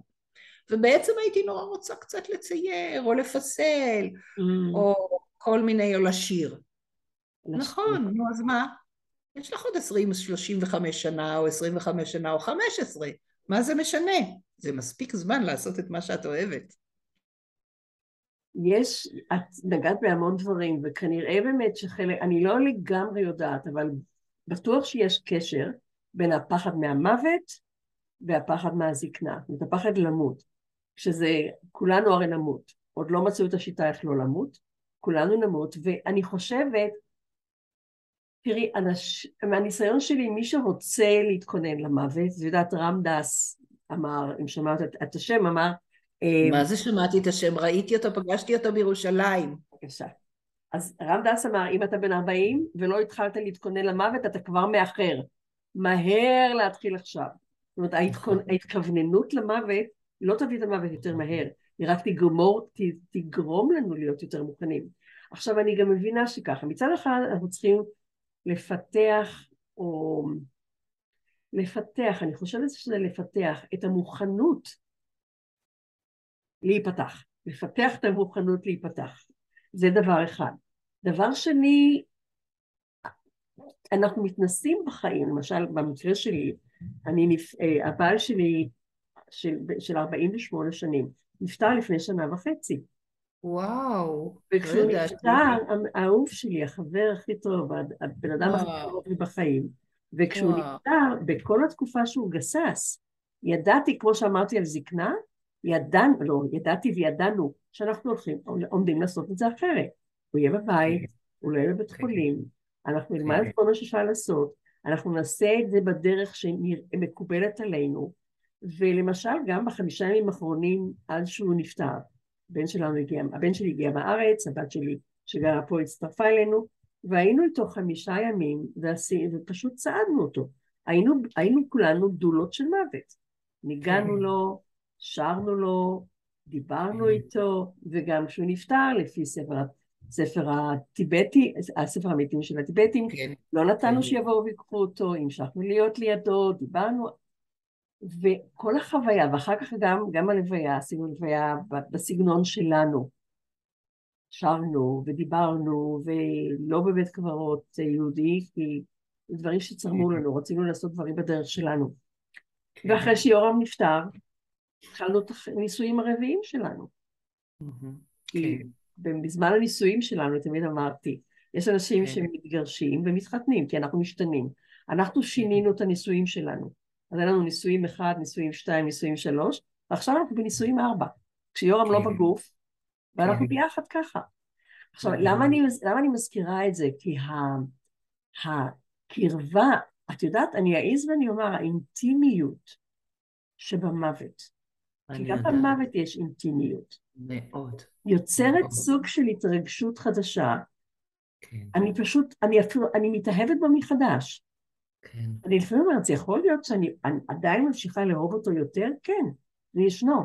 ובעצם הייתי נורא רוצה קצת לצייר או לפסל Mm, או כל מיני, או לשיר. לשיר. נכון, נו אז מה? יש לך עוד 20, 35 שנה או 25 שנה או 15, מה זה משנה? זה מספיק זמן לעשות את מה שאת אוהבת. יש, את נגעת בהמון דברים, וכנראה באמת שחלק, אני לא לגמרי יודעת, אבל בטוח שיש קשר בין הפחד מהמוות והפחד מהזקנה, זאת אומרת, הפחד למות, שזה, כולנו הרי נמות, עוד לא מצאו את השיטה איך לא למות, כולנו נמות, ואני חושבת, תראי, אנש, מהניסיון שלי, מי שרוצה להתכונן למוות, את יודעת, רם דס אמר, אם שמעת את, את השם, אמר, אה, מה זה שמעתי את השם? ראיתי אותו, פגשתי אותו בירושלים. בבקשה. אז רם דס אמר, אם אתה בן 40 ולא התחלת להתכונן למוות, אתה כבר מאחר. מהר להתחיל עכשיו. זאת אומרת, ההתכונ... ההתכווננות למוות לא תביא את המוות יותר מהר, היא רק תגמור, ת... תגרום לנו להיות יותר מוכנים. עכשיו, אני גם מבינה שככה, מצד אחד אנחנו צריכים לפתח, או לפתח, אני חושבת שזה לפתח את המוכנות להיפתח, לפתח את המוכנות להיפתח. זה דבר אחד. דבר שני, אנחנו מתנסים בחיים, למשל במקרה שלי, אני, אה, הבעל שלי של, של 48 שנים נפטר לפני שנה וחצי. וואו, וכשהוא. נפטר, האהוב שלי, החבר הכי טוב, הבן אדם הכי. טוב לי בחיים, וכשהוא. נפטר, בכל התקופה שהוא גסס, ידעתי, כמו שאמרתי על זקנה, ידענו, לא, ידעתי וידענו שאנחנו הולכים, עומדים לעשות את זה אחרת. הוא יהיה בבית, הוא לא יהיה בבית כן. חולים, אנחנו נלמד כן. את כל מה שאפשר לעשות, אנחנו נעשה את זה בדרך שמקובלת עלינו, ולמשל גם בחמישה ימים האחרונים עד שהוא נפטר, הבן שלנו הגיע, הבן שלי הגיע מהארץ, הבת שלי שגרה פה הצטרפה אלינו, והיינו איתו חמישה ימים, ועשי, ופשוט צעדנו אותו. היינו, היינו כולנו דולות של מוות. ניגענו כן. לו, שרנו לו, דיברנו כן. איתו, וגם כשהוא נפטר, לפי ספר, ספר הטיבטי, הספר המתים של הטיבטים, כן, לא נתנו. שיבואו ויקחו אותו, המשכנו להיות לידו, דיברנו, וכל החוויה, ואחר כך גם, גם הלוויה, עשינו לוויה בסגנון שלנו. שרנו ודיברנו, ולא בבית קברות יהודי, כי זה דברים שצרמו לנו, רצינו לעשות דברים בדרך שלנו. כן. ואחרי שיורם נפטר, התחלנו את הנישואים הרביעיים שלנו. כי כן. בזמן הנישואים שלנו, תמיד אמרתי, יש אנשים כן. שמתגרשים ומתחתנים, כי אנחנו משתנים. אנחנו שינינו את הנישואים שלנו. אז היה לנו נישואים אחד, נישואים שתיים, נישואים שלוש, ועכשיו אנחנו בנישואים ארבע. כשיורם לא כן. בגוף, ואנחנו כן. ביחד ככה. עכשיו, Mhm. למה אני, למה אני מזכירה את זה? כי ה, הקרבה, את יודעת, אני אעז ואני אומר, האינטימיות שבמוות, כי גם יודעת. במוות יש אינטימיות, מאוד. יוצרת מאוד. סוג של התרגשות חדשה. כן, אני פשוט, אני אפילו, אני מתאהבת בו מחדש. כן. אני לפעמים אומרת, זה יכול להיות שאני אני עדיין ממשיכה לאהוב אותו יותר? כן, זה ישנו.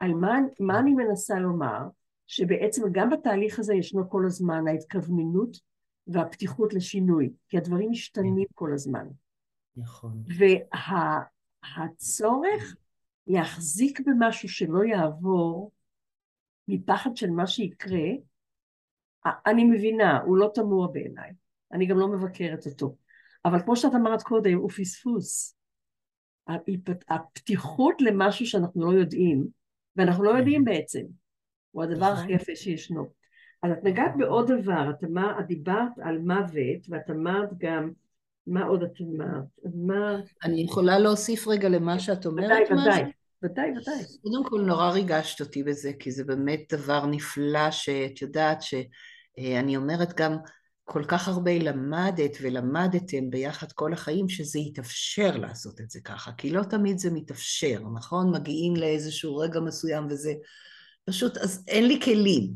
על מה, מה אני מנסה לומר? שבעצם גם בתהליך הזה ישנו כל הזמן ההתכווננות והפתיחות לשינוי, כי הדברים משתנים כל הזמן. נכון. והצורך להחזיק במשהו שלא יעבור, מפחד של מה שיקרה, אני מבינה, הוא לא תמוה בעיניי, אני גם לא מבקרת אותו, אבל כמו שאת אמרת קודם, הוא פספוס. הפתיחות למשהו שאנחנו לא יודעים, ואנחנו לא יודעים בעצם, הוא הדבר הכי נכון. יפה שישנו. אז את נגעת בעוד דבר, את, אמר, את דיברת על מוות, ואת אמרת גם, מה עוד את אמרת? אמרת... אני יכולה להוסיף רגע למה שאת אומרת ודאי, ודאי, ודאי, ודאי. קודם כל נורא ריגשת אותי בזה, כי זה באמת דבר נפלא שאת יודעת שאני אומרת גם כל כך הרבה למדת ולמדתם ביחד כל החיים שזה יתאפשר לעשות את זה ככה, כי לא תמיד זה מתאפשר, נכון? מגיעים לאיזשהו רגע מסוים וזה פשוט, אז אין לי כלים,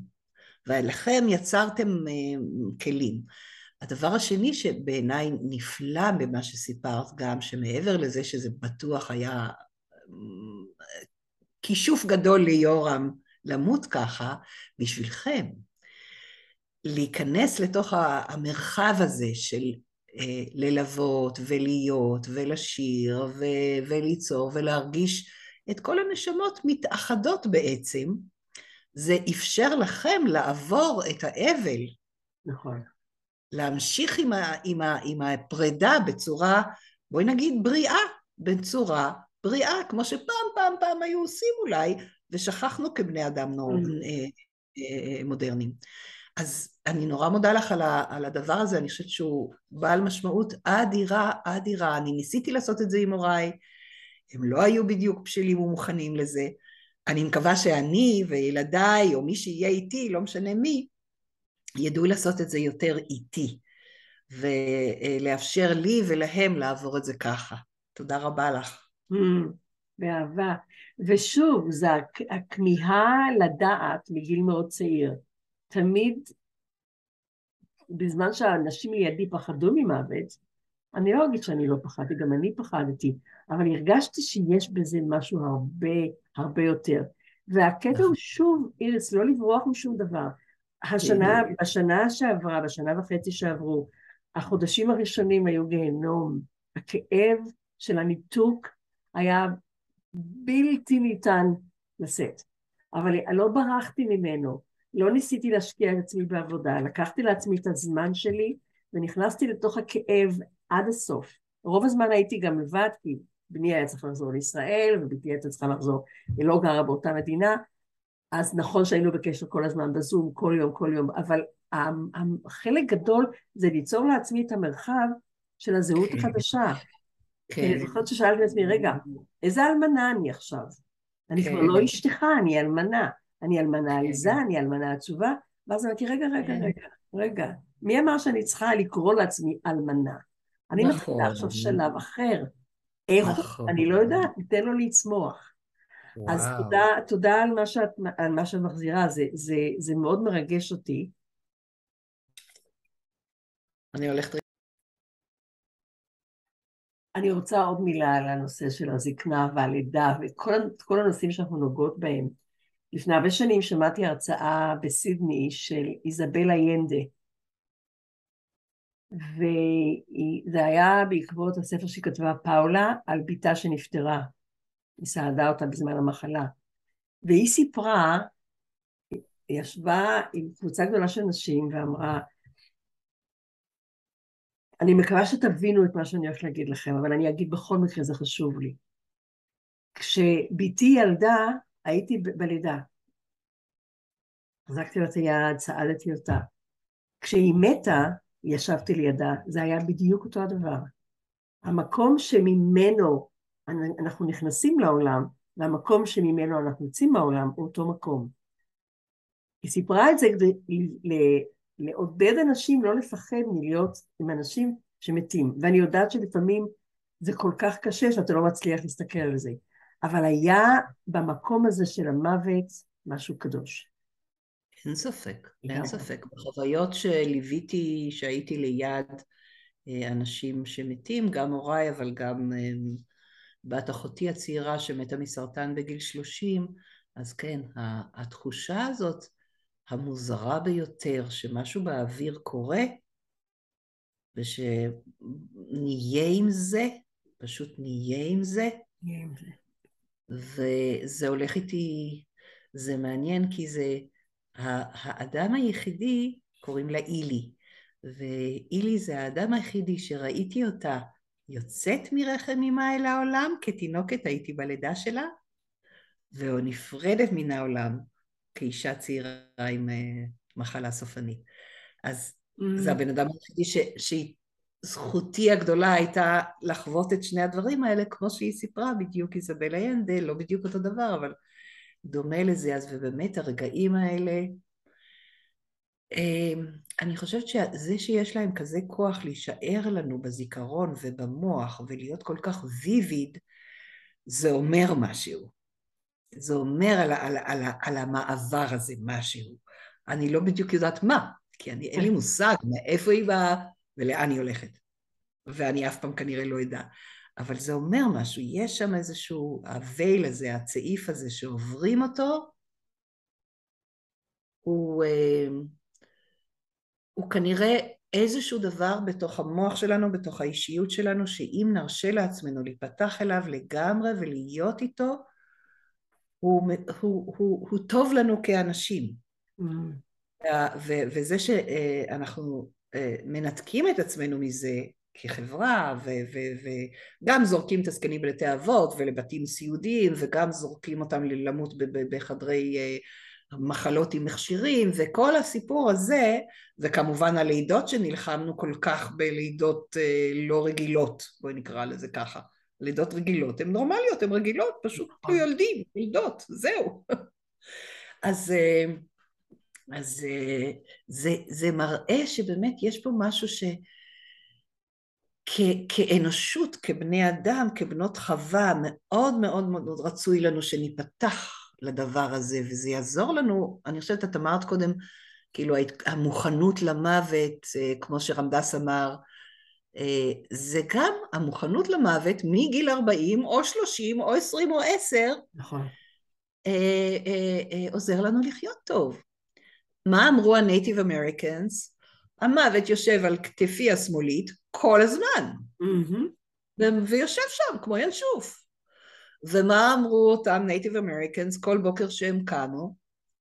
ולכם יצרתם uh, כלים. הדבר השני שבעיניי נפלא במה שסיפרת גם, שמעבר לזה שזה בטוח היה כישוף גדול ליורם למות ככה, בשבילכם, להיכנס לתוך המרחב הזה של אה, ללוות ולהיות ולשיר ו- וליצור ולהרגיש את כל הנשמות מתאחדות בעצם, זה אפשר לכם לעבור את האבל. נכון. להמשיך עם, ה, עם, ה, עם הפרידה בצורה, בואי נגיד בריאה, בצורה בריאה, כמו שפעם פעם פעם היו עושים אולי, ושכחנו כבני אדם נור, mm-hmm. אה, אה, מודרניים. אז אני נורא מודה לך על, ה, על הדבר הזה, אני חושבת שהוא בעל משמעות אדירה, אדירה. אני ניסיתי לעשות את זה עם הוריי, הם לא היו בדיוק בשלים ומוכנים לזה. אני מקווה שאני וילדיי, או מי שיהיה איתי, לא משנה מי, ידעו לעשות את זה יותר איטי, ולאפשר לי ולהם לעבור את זה ככה. תודה רבה לך. Mm, באהבה. ושוב, זה הכמיהה לדעת מגיל מאוד צעיר. תמיד, בזמן שהאנשים לידי פחדו ממוות, אני לא אגיד שאני לא פחדתי, גם אני פחדתי, אבל הרגשתי שיש בזה משהו הרבה הרבה יותר. והקטע הוא שוב, איריס, לא לברוח משום דבר. השנה, כן. בשנה שעברה, בשנה וחצי שעברו, החודשים הראשונים היו גיהנום. הכאב של הניתוק היה בלתי ניתן לשאת. אבל לא ברחתי ממנו, לא ניסיתי להשקיע את עצמי בעבודה, לקחתי לעצמי את הזמן שלי ונכנסתי לתוך הכאב עד הסוף. רוב הזמן הייתי גם לבד, כי בני היה צריך לחזור לישראל, ובתי הייתה צריכה לחזור, היא לא גרה באותה מדינה, אז נכון שהיינו בקשר כל הזמן בזום, כל יום, כל יום, אבל חלק גדול זה ליצור לעצמי את המרחב של הזהות כן. החדשה. כן. אני זוכרת ששאלתי את עצמי, רגע, איזה אלמנה אני עכשיו? אני כבר כן. לא אשתך, אני אלמנה. אני אלמנה עליזה, אני אלמנה עצובה, ואז אמרתי, רגע, רגע, רגע, רגע, מי אמר שאני צריכה לקרוא לעצמי אלמנה? אני נכון. מתחילה עכשיו שלב אחר. איך הוא? אני לא יודעת, ניתן לו לצמוח. אז תודה, תודה על, מה שאת, על מה שאת מחזירה, זה, זה, זה מאוד מרגש אותי. אני הולכת... אני רוצה עוד מילה על הנושא של הזקנה והלידה וכל הנושאים שאנחנו נוגעות בהם. לפני הרבה שנים שמעתי הרצאה בסידני של איזבלה ינדה, וזה היה בעקבות הספר שהיא כתבה פאולה על בתה שנפטרה, היא סעדה אותה בזמן המחלה, והיא סיפרה, היא ישבה עם קבוצה גדולה של נשים ואמרה, אני מקווה שתבינו את מה שאני הולכת להגיד לכם, אבל אני אגיד בכל מקרה, זה חשוב לי. כשבתי ילדה, הייתי בלידה. חזקתי לה את היד, צעדתי אותה. כשהיא מתה, ישבתי לידה, זה היה בדיוק אותו הדבר. המקום שממנו אנחנו נכנסים לעולם, והמקום שממנו אנחנו יוצאים מהעולם, הוא אותו מקום. היא סיפרה את זה כדי לעודד אנשים לא לפחד מלהיות עם אנשים שמתים. ואני יודעת שלפעמים זה כל כך קשה שאתה לא מצליח להסתכל על זה. אבל היה במקום הזה של המוות משהו קדוש. אין ספק, אין ספק. בחוויות שליוויתי, שהייתי ליד אה, אנשים שמתים, גם הוריי, אבל גם אה, בת אחותי הצעירה שמתה מסרטן בגיל 30, אז כן, התחושה הזאת המוזרה ביותר, שמשהו באוויר קורה, ושנהיה עם זה, פשוט נהיה עם זה, וזה הולך איתי, זה מעניין כי זה האדם היחידי, קוראים לה אילי. ואילי זה האדם היחידי שראיתי אותה יוצאת מרחם אמה אל העולם, כתינוקת הייתי בלידה שלה, והוא נפרדת מן העולם כאישה צעירה עם uh, מחלה סופנית. אז mm. זה הבן אדם היחידי שזכותי הגדולה הייתה לחוות את שני הדברים האלה, כמו שהיא סיפרה בדיוק איזבלה ינדל, לא בדיוק אותו דבר, אבל דומה לזה, אז ובאמת הרגעים האלה, אמ, אני חושבת שזה שיש להם כזה כוח להישאר לנו בזיכרון ובמוח ולהיות כל כך ויביד, זה אומר משהו. זה אומר על, על, על, על המעבר הזה משהו. אני לא בדיוק יודעת מה, כי אני, אין לי מושג מאיפה היא באה ולאן היא הולכת. ואני אף פעם כנראה לא אדע. אבל זה אומר משהו, יש שם איזשהו, הווייל הזה, הצעיף הזה שעוברים אותו, הוא, אה, הוא כנראה איזשהו דבר בתוך המוח שלנו, בתוך האישיות שלנו, שאם נרשה לעצמנו להיפתח אליו לגמרי ולהיות איתו, הוא, הוא, הוא, הוא טוב לנו כאנשים. Mm. ו, וזה שאנחנו אה, מנתקים את עצמנו מזה כחברה, וגם זורקים את הזקנים לבתי אבות ולבתים סיעודיים, וגם זורקים אותם למות בחדרי אה, מחלות עם מכשירים, וכל הסיפור הזה, וכמובן הלידות שנלחמנו כל כך בלידות אה, לא רגילות, בואי נקרא לזה ככה. לידות רגילות הן נורמליות, הן רגילות, פשוט לא יולדים, לידות, זהו. אז, אה, אז אה, זה, זה מראה שבאמת יש פה משהו ש... כ, כאנושות, כבני אדם, כבנות חווה, מאוד מאוד מאוד רצוי לנו שניפתח לדבר הזה, וזה יעזור לנו, אני חושבת, את אמרת קודם, כאילו המוכנות למוות, אה, כמו שרמדס אמר, אה, זה גם המוכנות למוות מגיל 40 או 30 או 20 או 10, נכון. עוזר לנו לחיות טוב. מה אמרו ה Native Americans? המוות יושב על כתפי השמאלית כל הזמן, mm-hmm. ויושב שם כמו ינשוף. ומה אמרו אותם Native Americans כל בוקר שהם קמו?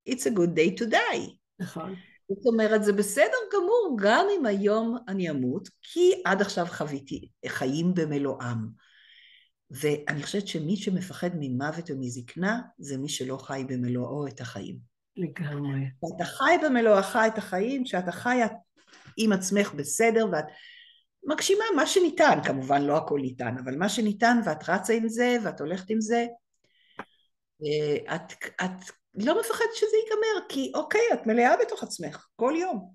It's a good day to die. נכון. זאת אומרת, זה בסדר גמור, גם אם היום אני אמות, כי עד עכשיו חוויתי חיים במלואם. ואני חושבת שמי שמפחד ממוות ומזקנה, זה מי שלא חי במלואו את החיים. לגמרי. אתה חי במלואך את החיים, כשאתה חי עם עצמך בסדר, ואת מגשימה מה שניתן, כמובן לא הכל ניתן, אבל מה שניתן ואת רצה עם זה ואת הולכת עם זה, אה, את, את לא מפחדת שזה ייגמר, כי אוקיי, את מלאה בתוך עצמך, כל יום.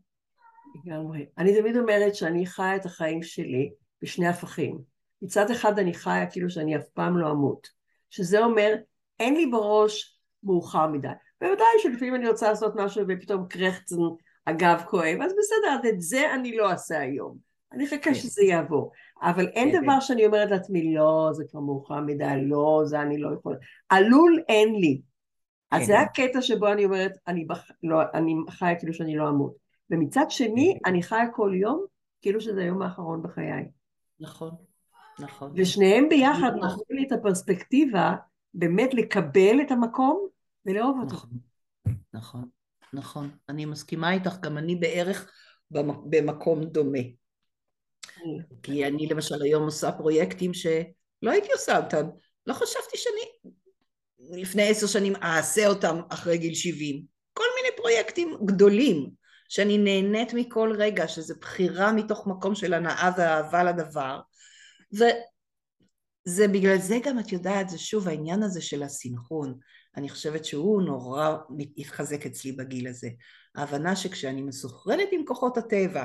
לגמרי. אני תמיד אומרת שאני חיה את החיים שלי בשני הפכים. מצד אחד אני חיה כאילו שאני אף פעם לא אמות, שזה אומר, אין לי בראש מאוחר מדי. בוודאי שלפעמים אני רוצה לעשות משהו ופתאום קרחצן הגב כואב, אז בסדר, את זה אני לא אעשה היום. אני אחכה כן. שזה יעבור. אבל אין כן, דבר כן. שאני אומרת לעצמי, לא, זה כבר מאוחר מדי, לא, זה אני לא יכולה. עלול אין לי. אז זה הקטע שבו אני אומרת, אני, בח... לא, אני חיה כאילו שאני לא אמות. ומצד שני, אני חיה כל יום כאילו שזה היום האחרון בחיי. נכון, נכון. ושניהם ביחד נכון. נותנים לי את הפרספקטיבה באמת לקבל את המקום ולאהוב אותו. נכון, נכון, נכון. אני מסכימה איתך, גם אני בערך במקום דומה. כי אני למשל היום עושה פרויקטים שלא הייתי עושה אותם, לא חשבתי שאני לפני עשר שנים אעשה אותם אחרי גיל שבעים. כל מיני פרויקטים גדולים, שאני נהנית מכל רגע, שזה בחירה מתוך מקום של הנאה ואהבה לדבר. וזה בגלל זה גם את יודעת, זה שוב העניין הזה של הסינכרון. אני חושבת שהוא נורא התחזק אצלי בגיל הזה. ההבנה שכשאני מסוכרנת עם כוחות הטבע,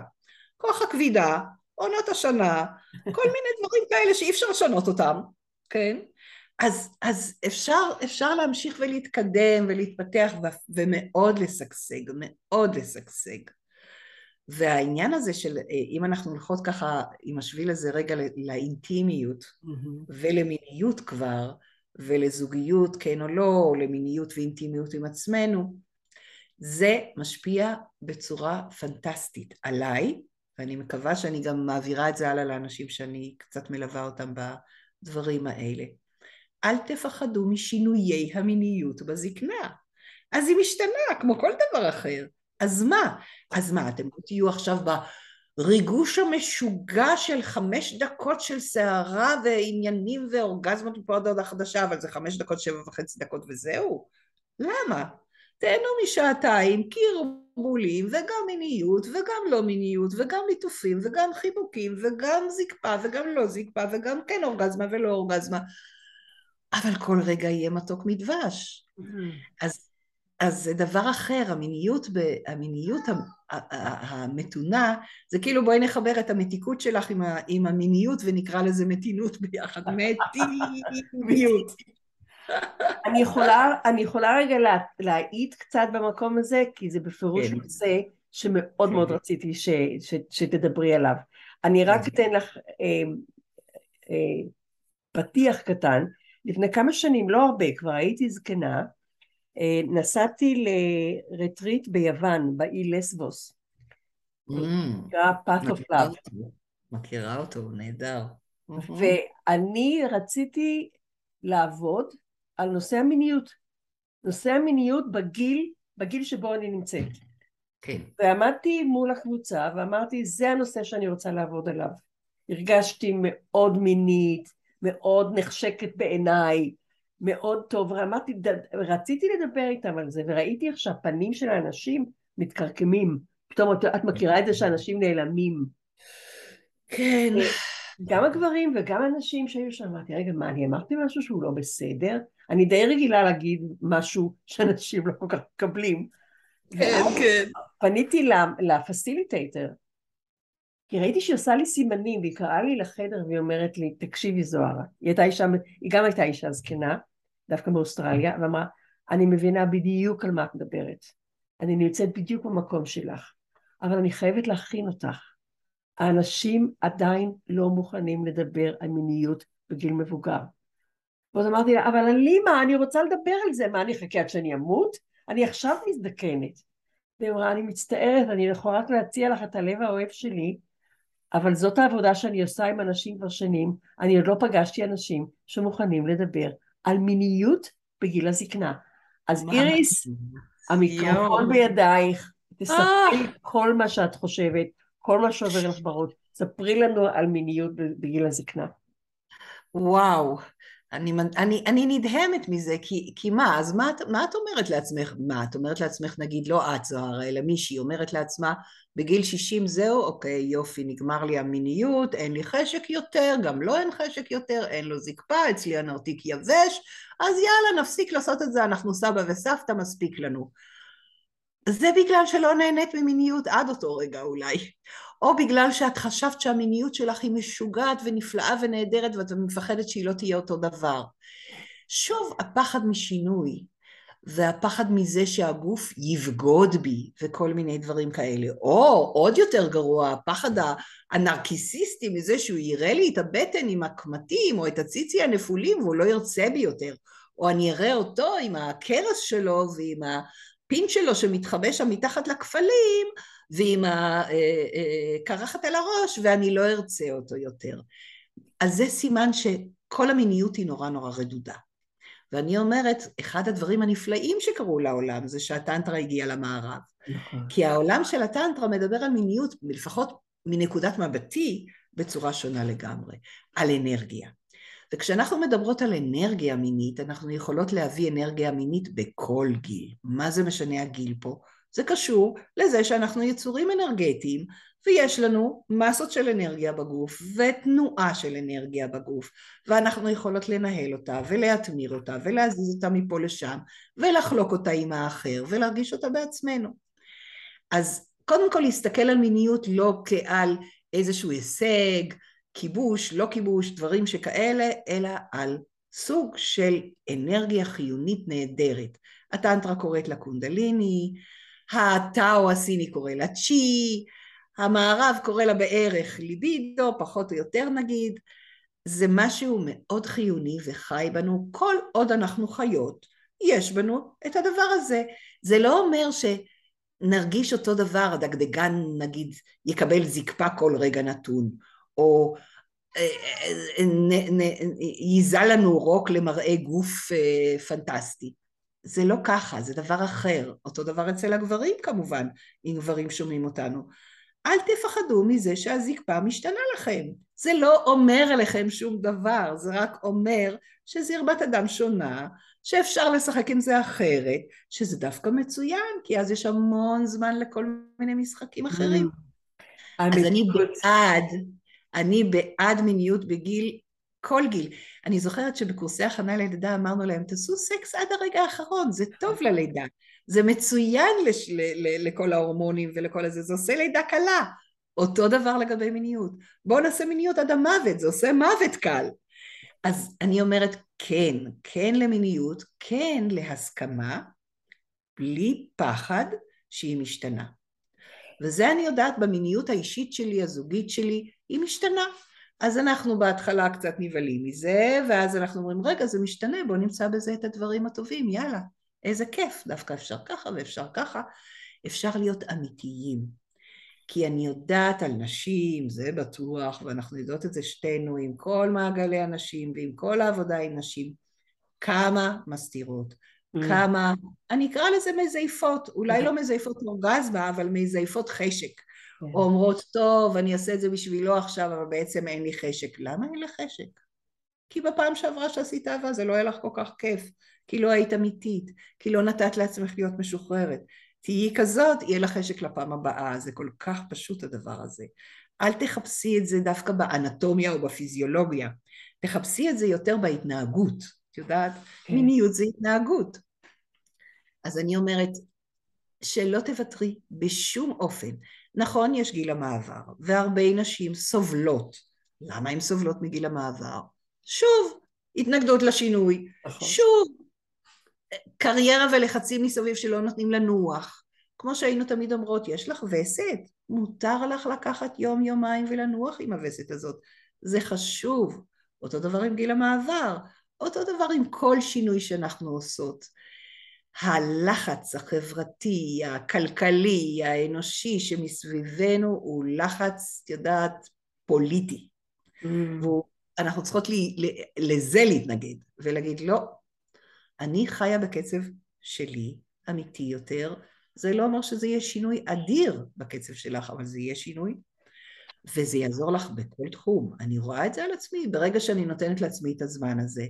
כוח הכבידה, עונות השנה, כל מיני דברים כאלה שאי אפשר לשנות אותם, כן? אז, אז אפשר, אפשר להמשיך ולהתקדם ולהתפתח ו, ומאוד לשגשג, מאוד לשגשג. והעניין הזה של אם אנחנו הולכות ככה עם השביל הזה רגע לאינטימיות mm-hmm. ולמיניות כבר ולזוגיות כן או לא, או למיניות ואינטימיות עם עצמנו, זה משפיע בצורה פנטסטית עליי ואני מקווה שאני גם מעבירה את זה הלאה לאנשים שאני קצת מלווה אותם בדברים האלה. אל תפחדו משינויי המיניות בזקנה. אז היא משתנה כמו כל דבר אחר. אז מה? אז מה, אתם לא תהיו עכשיו בריגוש המשוגע של חמש דקות של סערה ועניינים ואורגזמות מפה עד הודעה חדשה, אבל זה חמש דקות, שבע וחצי דקות וזהו? למה? תהנו משעתיים, כי בולים, וגם מיניות, וגם לא מיניות, וגם ליטופים, וגם חיבוקים, וגם זקפה, וגם לא זקפה, וגם כן אורגזמה ולא אורגזמה. אבל כל רגע יהיה מתוק מדבש. Mm-hmm. אז, אז זה דבר אחר, המיניות, ב, המיניות המתונה, זה כאילו בואי נחבר את המתיקות שלך עם, ה, עם המיניות ונקרא לזה מתינות ביחד. מתיניות. אני יכולה, אני יכולה רגע לה, להעיד קצת במקום הזה, כי זה בפירוש כן. נושא שמאוד כן. מאוד רציתי ש, ש, שתדברי עליו. אני רק כן. אתן לך אה, אה, פתיח קטן. לפני כמה שנים, לא הרבה, כבר הייתי זקנה, נסעתי לרטריט ביוון, באי לסבוס. Mm. נקרא path of love. מכירה אותו, נהדר. ואני רציתי לעבוד על נושא המיניות. נושא המיניות בגיל, בגיל שבו אני נמצאת. כן. ועמדתי מול הקבוצה ואמרתי, זה הנושא שאני רוצה לעבוד עליו. הרגשתי מאוד מינית, מאוד נחשקת בעיניי, מאוד טוב, ואמרתי, רציתי לדבר איתם על זה, וראיתי איך שהפנים של האנשים מתקרקמים. פתאום את, את מכירה את זה שאנשים נעלמים. כן. גם הגברים וגם הנשים שהיו שם, אמרתי, רגע, מה, אני אמרתי משהו שהוא לא בסדר? אני די רגילה להגיד משהו שאנשים לא כל כך מקבלים. כן, כן. פניתי לפסיליטייטר, כי ראיתי שהיא עושה לי סימנים, והיא קראה לי לחדר והיא אומרת לי, תקשיבי זוהרה, היא הייתה אישה, היא גם הייתה אישה זקנה, דווקא מאוסטרליה, ואמרה, אני מבינה בדיוק על מה את מדברת. אני נמצאת בדיוק במקום שלך, אבל אני חייבת להכין אותך. האנשים עדיין לא מוכנים לדבר על מיניות בגיל מבוגר. ואז אמרתי לה, אבל אני מה, אני רוצה לדבר על זה, מה, אני אחכה עד שאני אמות? אני עכשיו מזדקנת. והיא אמרה, אני מצטערת, אני יכולה רק להציע לך את הלב האוהב שלי, אבל זאת העבודה שאני עושה עם אנשים כבר שנים, אני עוד לא פגשתי אנשים שמוכנים לדבר על מיניות בגיל הזקנה. אז איריס, המיקרופון בידייך, תספרי אה. כל מה שאת חושבת, כל מה שעובר לך בראש, ספרי לנו על מיניות בגיל הזקנה. וואו, אני, אני, אני נדהמת מזה, כי, כי מה, אז מה, מה את אומרת לעצמך? מה, את אומרת לעצמך, נגיד, לא את זוהר, אלא מישהי אומרת לעצמה, בגיל 60 זהו, אוקיי, יופי, נגמר לי המיניות, אין לי חשק יותר, גם לא אין חשק יותר, אין לו זקפה, אצלי הנרתיק יבש, אז יאללה, נפסיק לעשות את זה, אנחנו סבא וסבתא, מספיק לנו. זה בגלל שלא נהנית ממיניות עד אותו רגע אולי. או בגלל שאת חשבת שהמיניות שלך היא משוגעת ונפלאה ונהדרת ואת מפחדת שהיא לא תהיה אותו דבר. שוב, הפחד משינוי, והפחד מזה שהגוף יבגוד בי וכל מיני דברים כאלה. או עוד יותר גרוע, הפחד הנרקיסיסטי מזה שהוא יראה לי את הבטן עם הקמטים או את הציצי הנפולים והוא לא ירצה בי יותר. או אני אראה אותו עם הכרס שלו ועם הפין שלו שמתחבא שם מתחת לכפלים ועם הקרחת על הראש ואני לא ארצה אותו יותר. אז זה סימן שכל המיניות היא נורא נורא רדודה. ואני אומרת, אחד הדברים הנפלאים שקרו לעולם זה שהטנטרה הגיעה למערב. נכון. כי העולם של הטנטרה מדבר על מיניות, לפחות מנקודת מבטי, בצורה שונה לגמרי, על אנרגיה. וכשאנחנו מדברות על אנרגיה מינית, אנחנו יכולות להביא אנרגיה מינית בכל גיל. מה זה משנה הגיל פה? זה קשור לזה שאנחנו יצורים אנרגטיים ויש לנו מסות של אנרגיה בגוף ותנועה של אנרגיה בגוף ואנחנו יכולות לנהל אותה ולהתמיר אותה ולהזיז אותה מפה לשם ולחלוק אותה עם האחר ולהרגיש אותה בעצמנו. אז קודם כל להסתכל על מיניות לא כעל איזשהו הישג, כיבוש, לא כיבוש, דברים שכאלה, אלא על סוג של אנרגיה חיונית נהדרת. הטנטרה קוראת לה קונדליני, הטאו הסיני קורא לה צ'י, המערב קורא לה בערך ליבידו, פחות או יותר נגיד, זה משהו מאוד חיוני וחי בנו כל עוד אנחנו חיות, יש בנו את הדבר הזה. זה לא אומר שנרגיש אותו דבר, הדגדגן נגיד יקבל זקפה כל רגע נתון, או אה, אה, ייזה לנו רוק למראה גוף אה, פנטסטי. זה לא ככה, זה דבר אחר. אותו דבר אצל הגברים כמובן, אם גברים שומעים אותנו. אל תפחדו מזה שהזקפה משתנה לכם. זה לא אומר עליכם שום דבר, זה רק אומר שזרבת אדם שונה, שאפשר לשחק עם זה אחרת, שזה דווקא מצוין, כי אז יש המון זמן לכל מיני משחקים אחרים. Mm. אז אני בעד, אני בעד מיניות בגיל, כל גיל. אני זוכרת שבקורסי הכנה ללידה אמרנו להם, תעשו סקס עד הרגע האחרון, זה טוב ללידה. זה מצוין לש, ל, ל, לכל ההורמונים ולכל הזה, זה עושה לידה קלה. אותו דבר לגבי מיניות. בואו נעשה מיניות עד המוות, זה עושה מוות קל. אז אני אומרת כן, כן למיניות, כן להסכמה, בלי פחד שהיא משתנה. וזה אני יודעת במיניות האישית שלי, הזוגית שלי, היא משתנה. אז אנחנו בהתחלה קצת נבהלים מזה, ואז אנחנו אומרים, רגע, זה משתנה, בואו נמצא בזה את הדברים הטובים, יאללה, איזה כיף, דווקא אפשר ככה ואפשר ככה. אפשר להיות אמיתיים. כי אני יודעת על נשים, זה בטוח, ואנחנו יודעות את זה שתינו עם כל מעגלי הנשים ועם כל העבודה עם נשים, כמה מסתירות, mm. כמה, אני אקרא לזה מזייפות, אולי לא מזייפות אורגזמה, אבל מזייפות חשק. כן. או אומרות, טוב, אני אעשה את זה בשבילו עכשיו, אבל בעצם אין לי חשק. למה אין לי חשק? כי בפעם שעברה שעשית אהבה זה לא היה לך כל כך כיף, כי לא היית אמיתית, כי לא נתת לעצמך להיות משוחררת, תהיי כזאת, יהיה לך חשק לפעם הבאה, זה כל כך פשוט הדבר הזה. אל תחפשי את זה דווקא באנטומיה או בפיזיולוגיה, תחפשי את זה יותר בהתנהגות, את יודעת? כן. מיניות זה התנהגות. אז אני אומרת, שלא תוותרי בשום אופן. נכון, יש גיל המעבר, והרבה נשים סובלות. למה הן סובלות מגיל המעבר? שוב, התנגדות לשינוי. נכון. שוב, קריירה ולחצים מסביב שלא נותנים לנוח. כמו שהיינו תמיד אומרות, יש לך וסת, מותר לך לקחת יום יומיים ולנוח עם הווסת הזאת. זה חשוב. אותו דבר עם גיל המעבר, אותו דבר עם כל שינוי שאנחנו עושות. הלחץ החברתי, הכלכלי, האנושי שמסביבנו הוא לחץ, את יודעת, פוליטי. Mm. ואנחנו צריכות לי, לזה להתנגד ולהגיד לא, אני חיה בקצב שלי, אמיתי יותר, זה לא אומר שזה יהיה שינוי אדיר בקצב שלך, אבל זה יהיה שינוי, וזה יעזור לך בכל תחום. אני רואה את זה על עצמי, ברגע שאני נותנת לעצמי את הזמן הזה,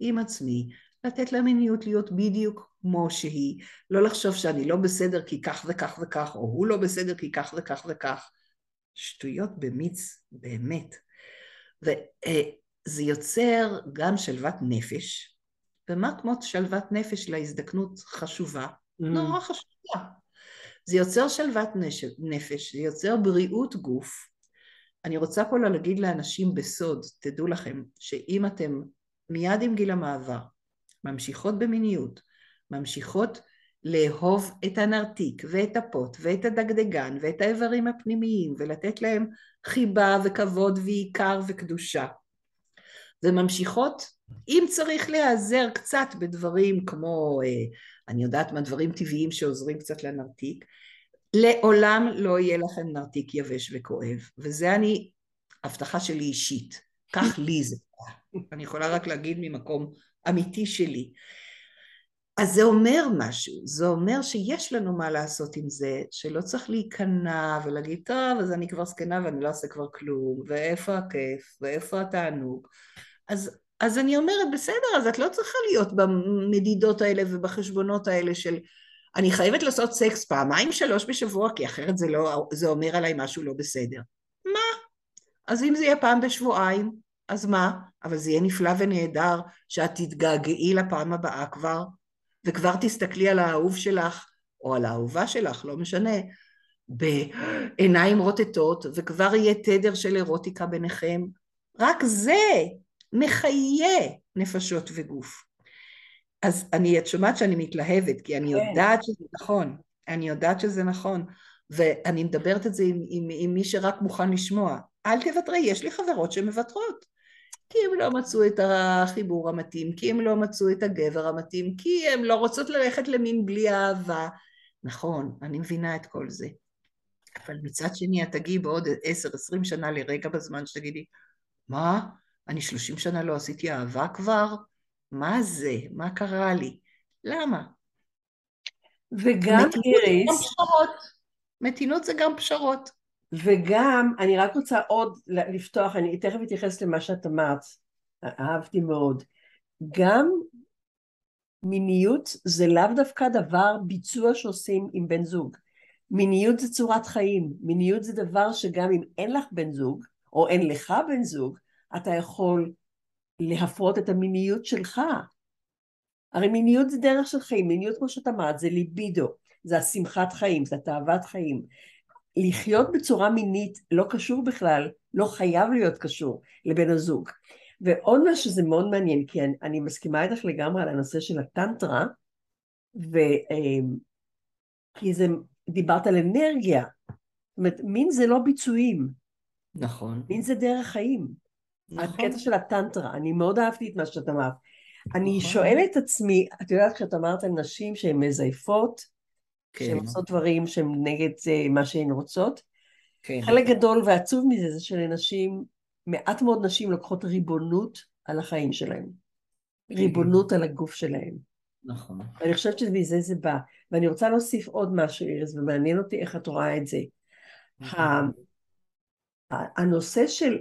עם עצמי, לתת למיניות להיות בדיוק כמו שהיא, לא לחשוב שאני לא בסדר כי כך וכך וכך, או הוא לא בסדר כי כך וכך וכך. שטויות במיץ, באמת. וזה יוצר גם שלוות נפש, ומה כמו שלוות נפש להזדקנות חשובה? Mm. נורא חשובה. זה יוצר שלוות נפש, זה יוצר בריאות גוף. אני רוצה פה להגיד לאנשים בסוד, תדעו לכם, שאם אתם מיד עם גיל המעבר ממשיכות במיניות, ממשיכות לאהוב את הנרתיק ואת הפוט ואת הדגדגן ואת האיברים הפנימיים ולתת להם חיבה וכבוד ועיקר וקדושה, וממשיכות, אם צריך להיעזר קצת בדברים כמו, אה, אני יודעת מה, דברים טבעיים שעוזרים קצת לנרתיק, לעולם לא יהיה לכם נרתיק יבש וכואב, וזה אני, הבטחה שלי אישית, כך לי זה, אני יכולה רק להגיד ממקום אמיתי שלי. אז זה אומר משהו, זה אומר שיש לנו מה לעשות עם זה, שלא צריך להיכנע ולהגיד, טוב, אז אני כבר זקנה ואני לא אעשה כבר כלום, ואיפה הכיף, ואיפה התענוג. אז, אז אני אומרת, בסדר, אז את לא צריכה להיות במדידות האלה ובחשבונות האלה של אני חייבת לעשות סקס פעמיים שלוש בשבוע, כי אחרת זה, לא, זה אומר עליי משהו לא בסדר. מה? אז אם זה יהיה פעם בשבועיים, אז מה? אבל זה יהיה נפלא ונהדר שאת תתגעגעי לפעם הבאה כבר, וכבר תסתכלי על האהוב שלך, או על האהובה שלך, לא משנה, בעיניים רוטטות, וכבר יהיה תדר של אירוטיקה ביניכם. רק זה מחיה נפשות וגוף. אז אני, את שומעת שאני מתלהבת, כי אני כן. יודעת שזה נכון, אני יודעת שזה נכון, ואני מדברת את זה עם, עם, עם מי שרק מוכן לשמוע. אל תוותרי, יש לי חברות שמוותרות. כי הם לא מצאו את החיבור המתאים, כי הם לא מצאו את הגבר המתאים, כי הם לא רוצות ללכת למין בלי אהבה. נכון, אני מבינה את כל זה. אבל מצד שני, את תגיעי בעוד עשר, עשרים שנה לרגע בזמן שתגידי, מה? אני שלושים שנה לא עשיתי אהבה כבר? מה זה? מה קרה לי? למה? וגם איריס... מתינות זה גם פשרות. וגם, אני רק רוצה עוד לפתוח, אני תכף אתייחס למה שאת אמרת, אהבתי מאוד. גם מיניות זה לאו דווקא דבר ביצוע שעושים עם בן זוג. מיניות זה צורת חיים, מיניות זה דבר שגם אם אין לך בן זוג, או אין לך בן זוג, אתה יכול להפרות את המיניות שלך. הרי מיניות זה דרך של חיים, מיניות כמו שאת אמרת זה ליבידו, זה השמחת חיים, זה התאוות חיים. לחיות בצורה מינית לא קשור בכלל, לא חייב להיות קשור לבן הזוג. ועוד משהו שזה מאוד מעניין, כי אני, אני מסכימה איתך לגמרי על הנושא של הטנטרה, ו... אמ, כי זה, דיברת על אנרגיה, זאת אומרת, מין זה לא ביצועים. נכון. מין זה דרך חיים. נכון. הקטע של הטנטרה, אני מאוד אהבתי את מה שאת אמרת. נכון. אני שואלת את עצמי, את יודעת כשאת אמרת על נשים שהן מזייפות. שהן עושות דברים שהן נגד אה, מה שהן רוצות, כן. חלק גדול ועצוב מזה זה שלנשים מעט מאוד נשים לוקחות ריבונות על החיים שלהם. ריבונות על הגוף שלהם. נכון. אני חושבת שמזה זה בא. ואני רוצה להוסיף עוד משהו, איריס, ומעניין אותי איך את רואה את זה. נכון. הנושא של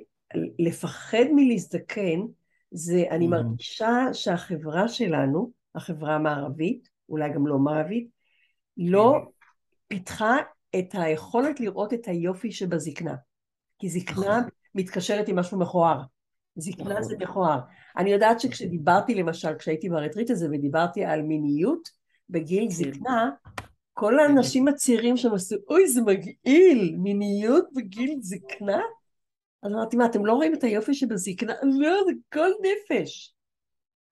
לפחד מלהזדקן, זה, אני מרגישה שהחברה שלנו, החברה המערבית, אולי גם לא מערבית, לא כן. פיתחה את היכולת לראות את היופי שבזקנה. כי זקנה נכון. מתקשרת עם משהו מכוער. זקנה נכון. זה מכוער. אני יודעת שכשדיברתי למשל, כשהייתי ברטריט הזה ודיברתי על מיניות בגיל כן. זקנה, כל כן. האנשים הצעירים שם עשו, אוי זה מגעיל, מיניות בגיל זקנה? אז אמרתי, מה, אתם לא רואים את היופי שבזקנה? לא, זה כל נפש.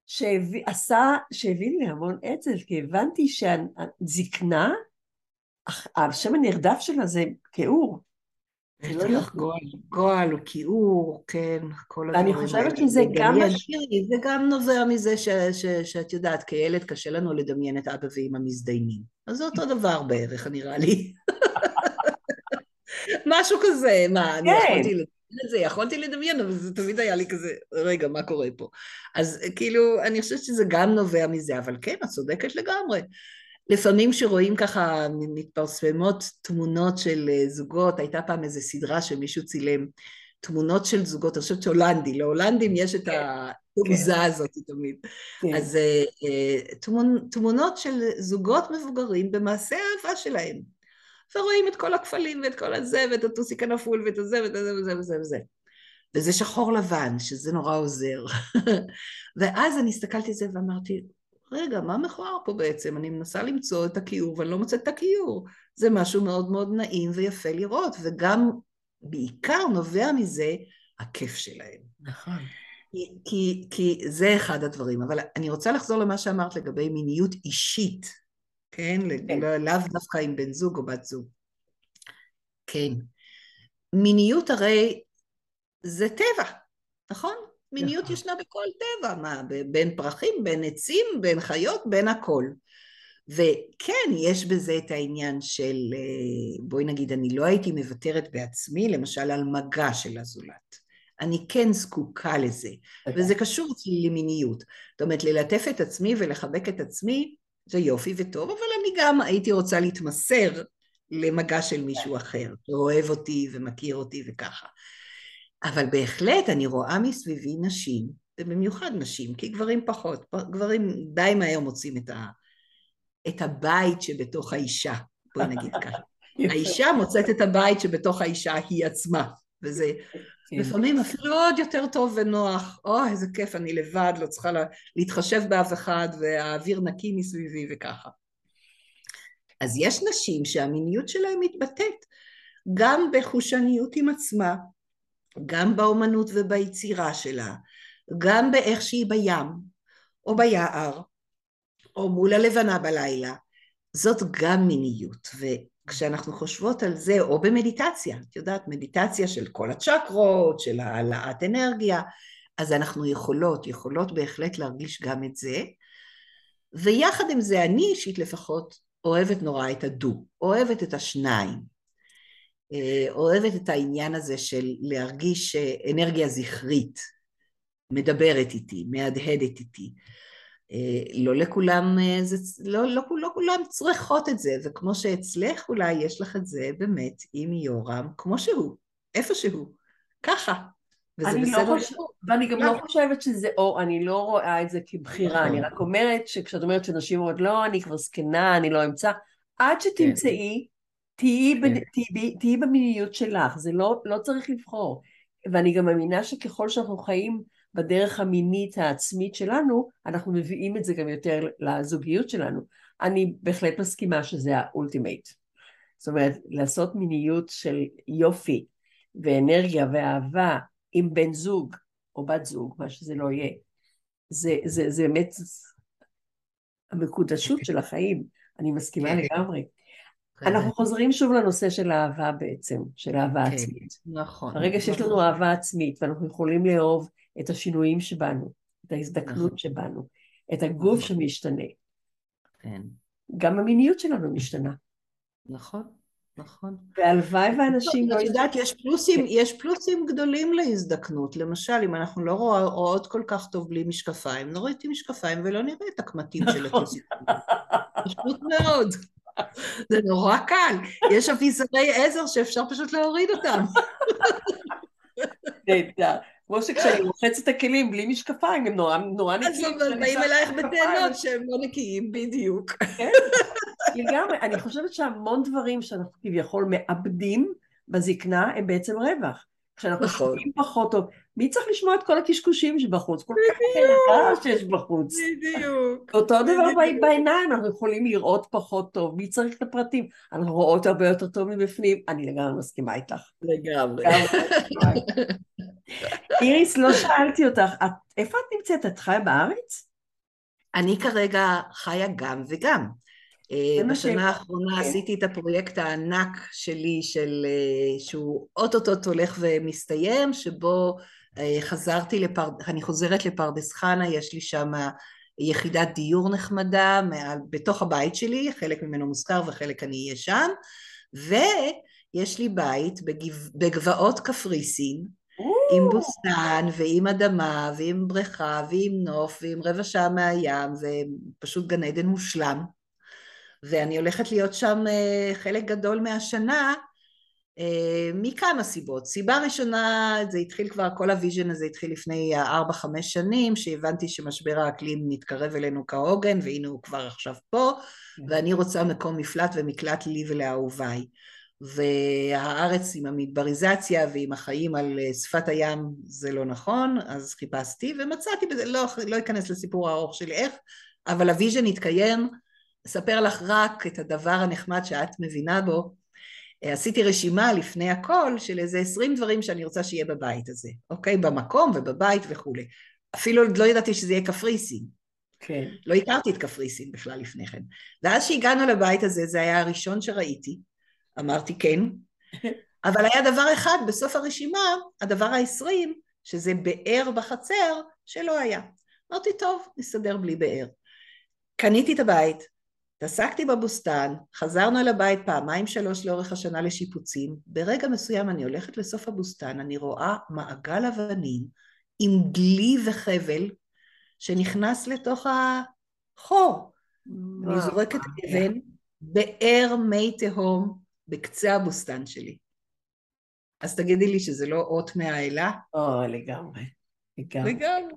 שהביא, עשה, שהביא לי המון עצב, כי הבנתי שהזקנה, השם הנרדף שלה זה כעור. בטח, גועל, גועל הוא כיעור, כן, כל הדברים. אני חושבת שזה גם... זה גם נובע מזה ש, ש, שאת יודעת, כילד קשה לנו לדמיין את אבא ואמא מזדיינים. אז זה אותו דבר בערך, נראה לי. משהו כזה, מה, אני כן. יכולתי לדמיין את זה, יכולתי לדמיין, אבל זה תמיד היה לי כזה, רגע, מה קורה פה? אז כאילו, אני חושבת שזה גם נובע מזה, אבל כן, את צודקת לגמרי. לפעמים שרואים ככה, מתפרסמות תמונות של אה, זוגות, הייתה פעם איזו סדרה שמישהו צילם תמונות של זוגות, אני חושבת שהולנדי, להולנדים יש את כן, התעוזה כן. הזאת תמיד. כן. אז אה, אה, תמונות של זוגות מבוגרים במעשה האהבה שלהם. ורואים את כל הכפלים ואת כל הזה, ואת הטוסיק הנפול ואת הזה ואת הזה וזה וזה וזה. וזה שחור לבן, שזה נורא עוזר. ואז אני הסתכלתי על זה ואמרתי, רגע, מה מכוער פה בעצם? אני מנסה למצוא את הכיור ואני לא מוצאת את הכיור. זה משהו מאוד מאוד נעים ויפה לראות, וגם בעיקר נובע מזה הכיף שלהם. נכון. כי, כי, כי זה אחד הדברים, אבל אני רוצה לחזור למה שאמרת לגבי מיניות אישית, כן? כן. לא, לאו דווקא עם בן זוג או בת זוג. כן. מיניות הרי זה טבע, נכון? מיניות נכון. ישנה בכל טבע, מה, בין פרחים, בין עצים, בין חיות, בין הכל. וכן, יש בזה את העניין של, אה, בואי נגיד, אני לא הייתי מוותרת בעצמי, למשל על מגע של הזולת. אני כן זקוקה לזה, okay. וזה קשור למיניות. זאת אומרת, ללטף את עצמי ולחבק את עצמי, זה יופי וטוב, אבל אני גם הייתי רוצה להתמסר למגע של מישהו אחר, שאוהב אותי ומכיר אותי וככה. אבל בהחלט אני רואה מסביבי נשים, ובמיוחד נשים, כי גברים פחות, גברים די מהר מוצאים את, ה, את הבית שבתוך האישה, בואי נגיד ככה. האישה מוצאת את הבית שבתוך האישה היא עצמה, וזה. לפעמים אפילו עוד יותר טוב ונוח, oh, איזה כיף, אני לבד, לא צריכה לה, להתחשב באף אחד, והאוויר נקי מסביבי וככה. אז יש נשים שהמיניות שלהן מתבטאת גם בחושניות עם עצמה, גם באומנות וביצירה שלה, גם באיך שהיא בים, או ביער, או מול הלבנה בלילה, זאת גם מיניות. וכשאנחנו חושבות על זה, או במדיטציה, את יודעת, מדיטציה של כל הצ'קרות, של העלאת אנרגיה, אז אנחנו יכולות, יכולות בהחלט להרגיש גם את זה. ויחד עם זה, אני אישית לפחות אוהבת נורא את הדו, אוהבת את השניים. אה, אוהבת את העניין הזה של להרגיש אנרגיה זכרית מדברת איתי, מהדהדת איתי. לא לכולם, זה, לא, לא, לא כולם צריכות את זה, וכמו שאצלך אולי יש לך את זה באמת עם יורם, כמו שהוא, איפה שהוא, ככה. וזה בסדר. לא חושב, ואני גם לא חושבת שזה, או אני לא רואה את זה כבחירה, אני נכון. רק אומרת שכשאת אומרת שנשים אומרות לא, אני כבר זקנה, אני לא אמצא, עד שתמצאי, תהיי כן. במיניות שלך, זה לא, לא צריך לבחור. ואני גם מאמינה שככל שאנחנו חיים בדרך המינית העצמית שלנו, אנחנו מביאים את זה גם יותר לזוגיות שלנו. אני בהחלט מסכימה שזה ה ultimate. זאת אומרת, לעשות מיניות של יופי ואנרגיה ואהבה עם בן זוג או בת זוג, מה שזה לא יהיה, זה, זה, זה באמת המקודשות של החיים, אני מסכימה כן. לגמרי. כן. אנחנו חוזרים שוב לנושא של אהבה בעצם, של אהבה כן, עצמית. נכון. ברגע שיש לנו אהבה עצמית ואנחנו יכולים לאהוב את השינויים שבנו, את ההזדקנות נכון. שבנו, את הגוף נכון. שמשתנה, כן. גם המיניות שלנו משתנה. נכון. נכון. והלוואי ואנשים לא... את יודעת, יש פלוסים, יש פלוסים גדולים להזדקנות. למשל, אם אנחנו לא רואות כל כך טוב בלי משקפיים, נוריד עם משקפיים ולא נראה את הקמטים של נכון. הכוסים. פשוט מאוד. זה נורא קל. יש אביזרי עזר שאפשר פשוט להוריד אותם. נהדר. כמו שכשאני רוחצת את הכלים בלי משקפיים, הם נורא נקיים. אז באים אלייך בטענות שהם לא נקיים, בדיוק. כן, לגמרי. אני חושבת שהמון דברים שאנחנו כביכול מאבדים בזקנה הם בעצם רווח. כשאנחנו נכון. שומעים פחות טוב, מי צריך לשמוע את כל הקשקושים שבחוץ? כל כך רעש שיש בחוץ. בדיוק. אותו דבר בעיניים, אנחנו יכולים לראות פחות טוב, מי צריך את הפרטים? אנחנו רואות הרבה יותר טוב מבפנים, אני לגמרי מסכימה איתך. לגמרי. איריס, לא שאלתי אותך, את, איפה את נמצאת? את חיה בארץ? אני כרגע חיה גם וגם. אה, בשנה האחרונה כן. עשיתי את הפרויקט הענק שלי, של, אה, שהוא אוטוטוט הולך ומסתיים, שבו אה, חזרתי, לפר... אני חוזרת לפרדס חנה, יש לי שם יחידת דיור נחמדה מעל, בתוך הבית שלי, חלק ממנו מוזכר וחלק אני אהיה שם, ויש לי בית בגב... בגבעות קפריסין, עם בוסתן ועם אדמה ועם בריכה ועם נוף ועם רבע שעה מהים ופשוט גן עדן מושלם ואני הולכת להיות שם אה, חלק גדול מהשנה אה, מכמה סיבות. סיבה ראשונה, זה התחיל כבר, כל ה vision הזה התחיל לפני ארבע חמש שנים, שהבנתי שמשבר האקלים מתקרב אלינו כהוגן, והנה הוא כבר עכשיו פה, כן. ואני רוצה מקום מפלט ומקלט לי ולאהוביי. והארץ עם המדבריזציה ועם החיים על אה, שפת הים זה לא נכון, אז חיפשתי ומצאתי לא, לא אכנס לסיפור הארוך שלי איך, אבל ה vision התקיים, אספר לך רק את הדבר הנחמד שאת מבינה בו. אה, עשיתי רשימה לפני הכל של איזה עשרים דברים שאני רוצה שיהיה בבית הזה, אוקיי? במקום ובבית וכולי. אפילו לא ידעתי שזה יהיה קפריסין. כן. לא הכרתי את קפריסין בכלל לפני כן. ואז שהגענו לבית הזה, זה היה הראשון שראיתי, אמרתי כן, אבל היה דבר אחד בסוף הרשימה, הדבר העשרים, שזה באר בחצר, שלא היה. אמרתי, טוב, נסתדר בלי באר. קניתי את הבית, התעסקתי בבוסתן, חזרנו אל הבית פעמיים שלוש לאורך השנה לשיפוצים, ברגע מסוים אני הולכת לסוף הבוסתן, אני רואה מעגל אבנים עם דלי וחבל שנכנס לתוך החור. אני זורקת אבן, באר מי תהום בקצה הבוסתן שלי. אז תגידי לי שזה לא אות מהאלה? או, לגמרי. לגמרי. לגמרי.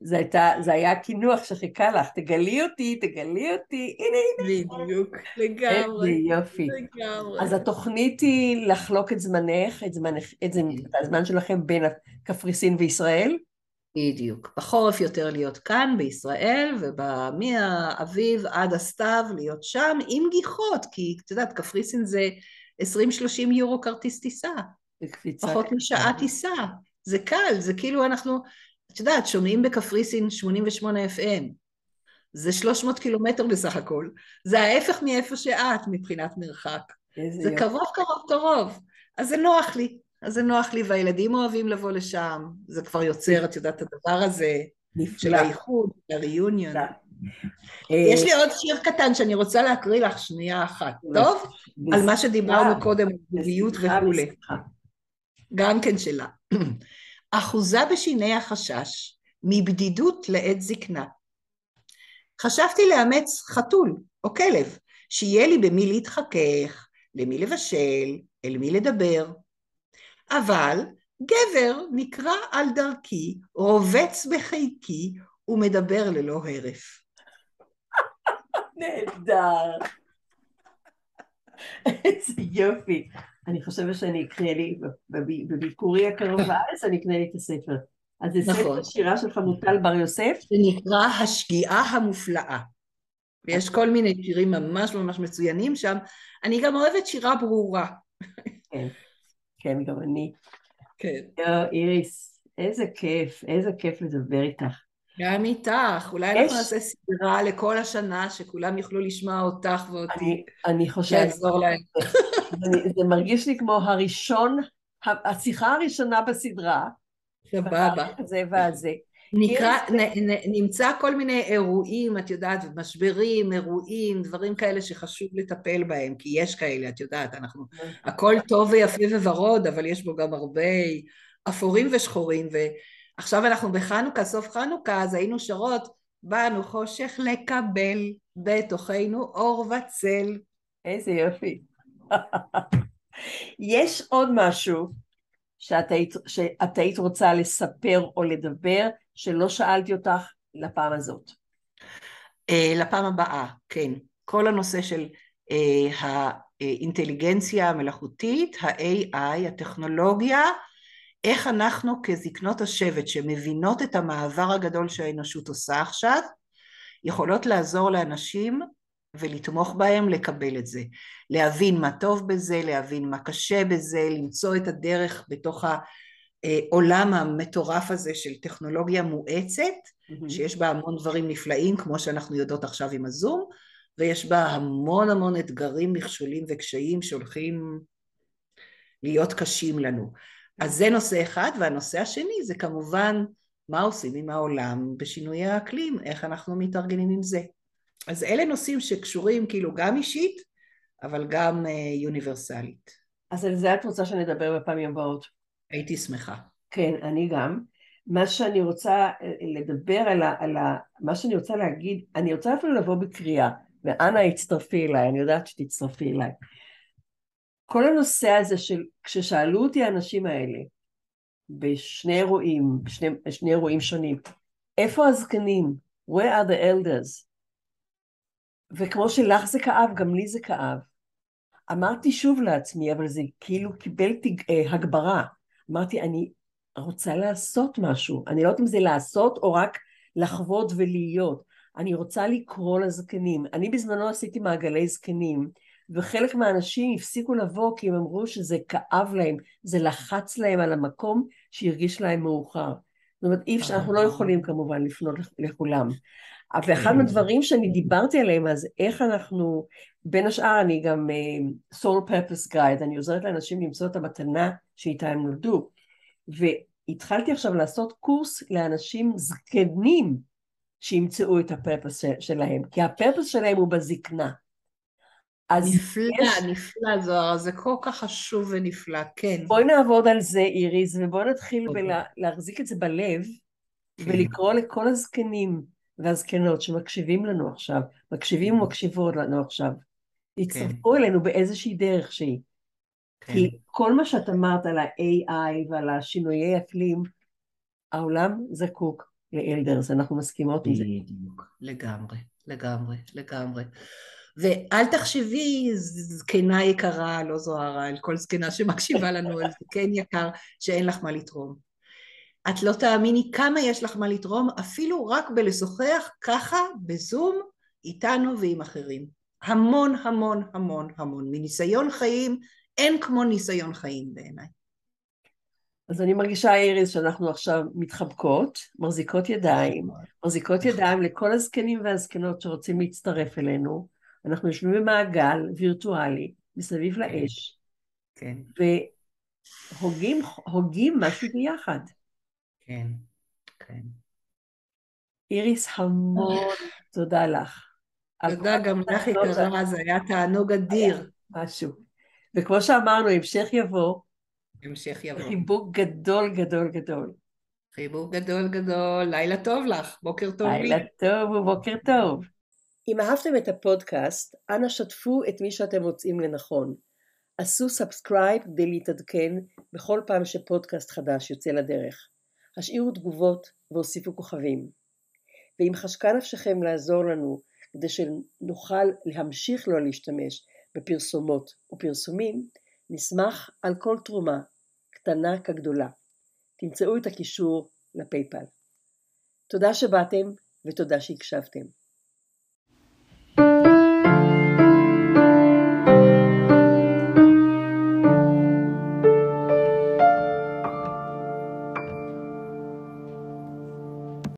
זה, הייתה, זה היה קינוח שחיכה לך, תגלי אותי, תגלי אותי, הנה הנה. בדיוק, לגמרי. יופי. לגמרי. אז התוכנית היא לחלוק את זמנך, את, זמנך, את, זמנ, את הזמן שלכם בין קפריסין וישראל? בדיוק. בחורף יותר להיות כאן בישראל, ומהאביב עד הסתיו להיות שם עם גיחות, כי את יודעת, קפריסין זה 20-30 יורו כרטיס טיסה. פחות משעה טיסה. זה קל, זה כאילו אנחנו, את יודעת, שומעים בקפריסין 88 FM. זה 300 קילומטר בסך הכל. זה ההפך מאיפה שאת מבחינת מרחק. זה יופי. קרוב קרוב קרוב. אז זה נוח לי. אז זה נוח לי, והילדים אוהבים לבוא לשם. זה כבר יוצר, את יודעת, את הדבר הזה. של האיחוד, הריוניון. יש לי עוד שיר קטן שאני רוצה להקריא לך שנייה אחת, טוב? על מה שדיברנו קודם, זוגיות וכולי. גם כן שלה. אחוזה בשיני החשש, מבדידות לעת זקנה. חשבתי לאמץ חתול או כלב, שיהיה לי במי להתחכך, למי לבשל, אל מי לדבר. אבל גבר נקרא על דרכי, רובץ בחיקי ומדבר ללא הרף. נהדר. איזה יופי. אני חושבת שאני אקנה לי, בביקורי הקרוב בארץ, אני אקנה לי את הספר. אז זה נכון. ספר שירה של חמוטל בר יוסף. שנקרא השגיאה המופלאה. ויש כל מיני שירים ממש ממש מצוינים שם. אני גם אוהבת שירה ברורה. כן, כן, גם אני. כן. איריס, איזה כיף, איזה כיף לדבר איתך. גם איתך, אולי אנחנו נעשה סדרה לכל השנה, שכולם יוכלו לשמוע אותך ואותי. אני, אני חושבת... לעזור להם. זה מרגיש לי כמו הראשון, השיחה הראשונה בסדרה. סבבה. זה והזה. נקרא, נ, נ, נמצא כל מיני אירועים, את יודעת, משברים, אירועים, דברים כאלה שחשוב לטפל בהם, כי יש כאלה, את יודעת, אנחנו, נכון. הכל טוב ויפה וורוד, אבל יש בו גם הרבה אפורים ושחורים, ועכשיו אנחנו בחנוכה, סוף חנוכה, אז היינו שרות, באנו חושך לקבל בתוכנו אור וצל. איזה יופי. יש עוד משהו שאת היית, שאת היית רוצה לספר או לדבר, שלא שאלתי אותך לפעם הזאת. Uh, לפעם הבאה, כן. כל הנושא של uh, האינטליגנציה המלאכותית, ה-AI, הטכנולוגיה, איך אנחנו כזקנות השבט שמבינות את המעבר הגדול שהאנושות עושה עכשיו, יכולות לעזור לאנשים ולתמוך בהם לקבל את זה. להבין מה טוב בזה, להבין מה קשה בזה, למצוא את הדרך בתוך העולם המטורף הזה של טכנולוגיה מואצת, mm-hmm. שיש בה המון דברים נפלאים, כמו שאנחנו יודעות עכשיו עם הזום, ויש בה המון המון אתגרים, מכשולים וקשיים שהולכים להיות קשים לנו. אז זה נושא אחד, והנושא השני זה כמובן מה עושים עם העולם בשינוי האקלים, איך אנחנו מתארגנים עם זה. אז אלה נושאים שקשורים כאילו גם אישית, אבל גם אה, יוניברסלית. אז על זה את רוצה שנדבר בפעמים הבאות. הייתי שמחה. כן, אני גם. מה שאני רוצה אה, לדבר על, ה, על ה, מה שאני רוצה להגיד, אני רוצה אפילו לבוא בקריאה, ואנא הצטרפי אליי, אני יודעת שתצטרפי אליי. כל הנושא הזה של, כששאלו אותי האנשים האלה, בשני אירועים, בשני, בשני אירועים שונים, איפה הזקנים? Where are the elders? וכמו שלך זה כאב, גם לי זה כאב. אמרתי שוב לעצמי, אבל זה כאילו קיבל תג... אה, הגברה. אמרתי, אני רוצה לעשות משהו. אני לא יודעת אם זה לעשות או רק לחוות ולהיות. אני רוצה לקרוא לזקנים. אני בזמנו עשיתי מעגלי זקנים, וחלק מהאנשים הפסיקו לבוא כי הם אמרו שזה כאב להם, זה לחץ להם על המקום שהרגיש להם מאוחר. זאת אומרת, אי אפשר, אנחנו לא יכולים כמובן לפנות לכולם. ואחד מהדברים שאני דיברתי עליהם, אז איך אנחנו, בין השאר אני גם uh, soul purpose guide, אני עוזרת לאנשים למצוא את המתנה שאיתה הם נולדו. והתחלתי עכשיו לעשות קורס לאנשים זקנים שימצאו את הפרפס שלהם, כי הפרפס שלהם הוא בזקנה. נפלא, יש... נפלא זוהר, זה כל כך חשוב ונפלא, כן. בואי נעבוד על זה איריס, ובואי נתחיל להחזיק את זה בלב, כן. ולקרוא לכל הזקנים והזקנות שמקשיבים לנו עכשיו, מקשיבים כן. ומקשיבות לנו עכשיו, יצטרפו כן. אלינו באיזושהי דרך שהיא. כן. כי כל מה שאת אמרת על ה-AI ועל השינויי אקלים, העולם זקוק לאלדרס, אנחנו מסכימות עם זה. בדיוק, לגמרי, לגמרי, לגמרי. ואל תחשבי זקנה יקרה, לא זוהרה, אל כל זקנה שמקשיבה לנו, אל זקן יקר, שאין לך מה לתרום. את לא תאמיני כמה יש לך מה לתרום, אפילו רק בלשוחח ככה בזום איתנו ועם אחרים. המון המון המון המון. מניסיון חיים, אין כמו ניסיון חיים בעיניי. אז אני מרגישה, איריס, שאנחנו עכשיו מתחבקות, מחזיקות ידיים, מחזיקות ידיים לכל הזקנים והזקנות שרוצים להצטרף אלינו. אנחנו יושבים במעגל וירטואלי מסביב לאש, כן. והוגים משהו ביחד. כן, כן. איריס, המון תודה לך. תודה גם לך יקרה, זה היה תענוג אדיר. משהו. וכמו שאמרנו, המשך יבוא. המשך יבוא. חיבוק גדול גדול גדול. חיבוק גדול גדול, לילה טוב לך, בוקר טוב לי. לילה טוב ובוקר טוב. אם אהבתם את הפודקאסט, אנא שתפו את מי שאתם מוצאים לנכון. עשו subscribe כדי להתעדכן בכל פעם שפודקאסט חדש יוצא לדרך. השאירו תגובות והוסיפו כוכבים. ואם חשקה נפשכם לעזור לנו כדי שנוכל להמשיך לא להשתמש בפרסומות ופרסומים, נשמח על כל תרומה, קטנה כגדולה. תמצאו את הקישור לפייפל. תודה שבאתם ותודה שהקשבתם.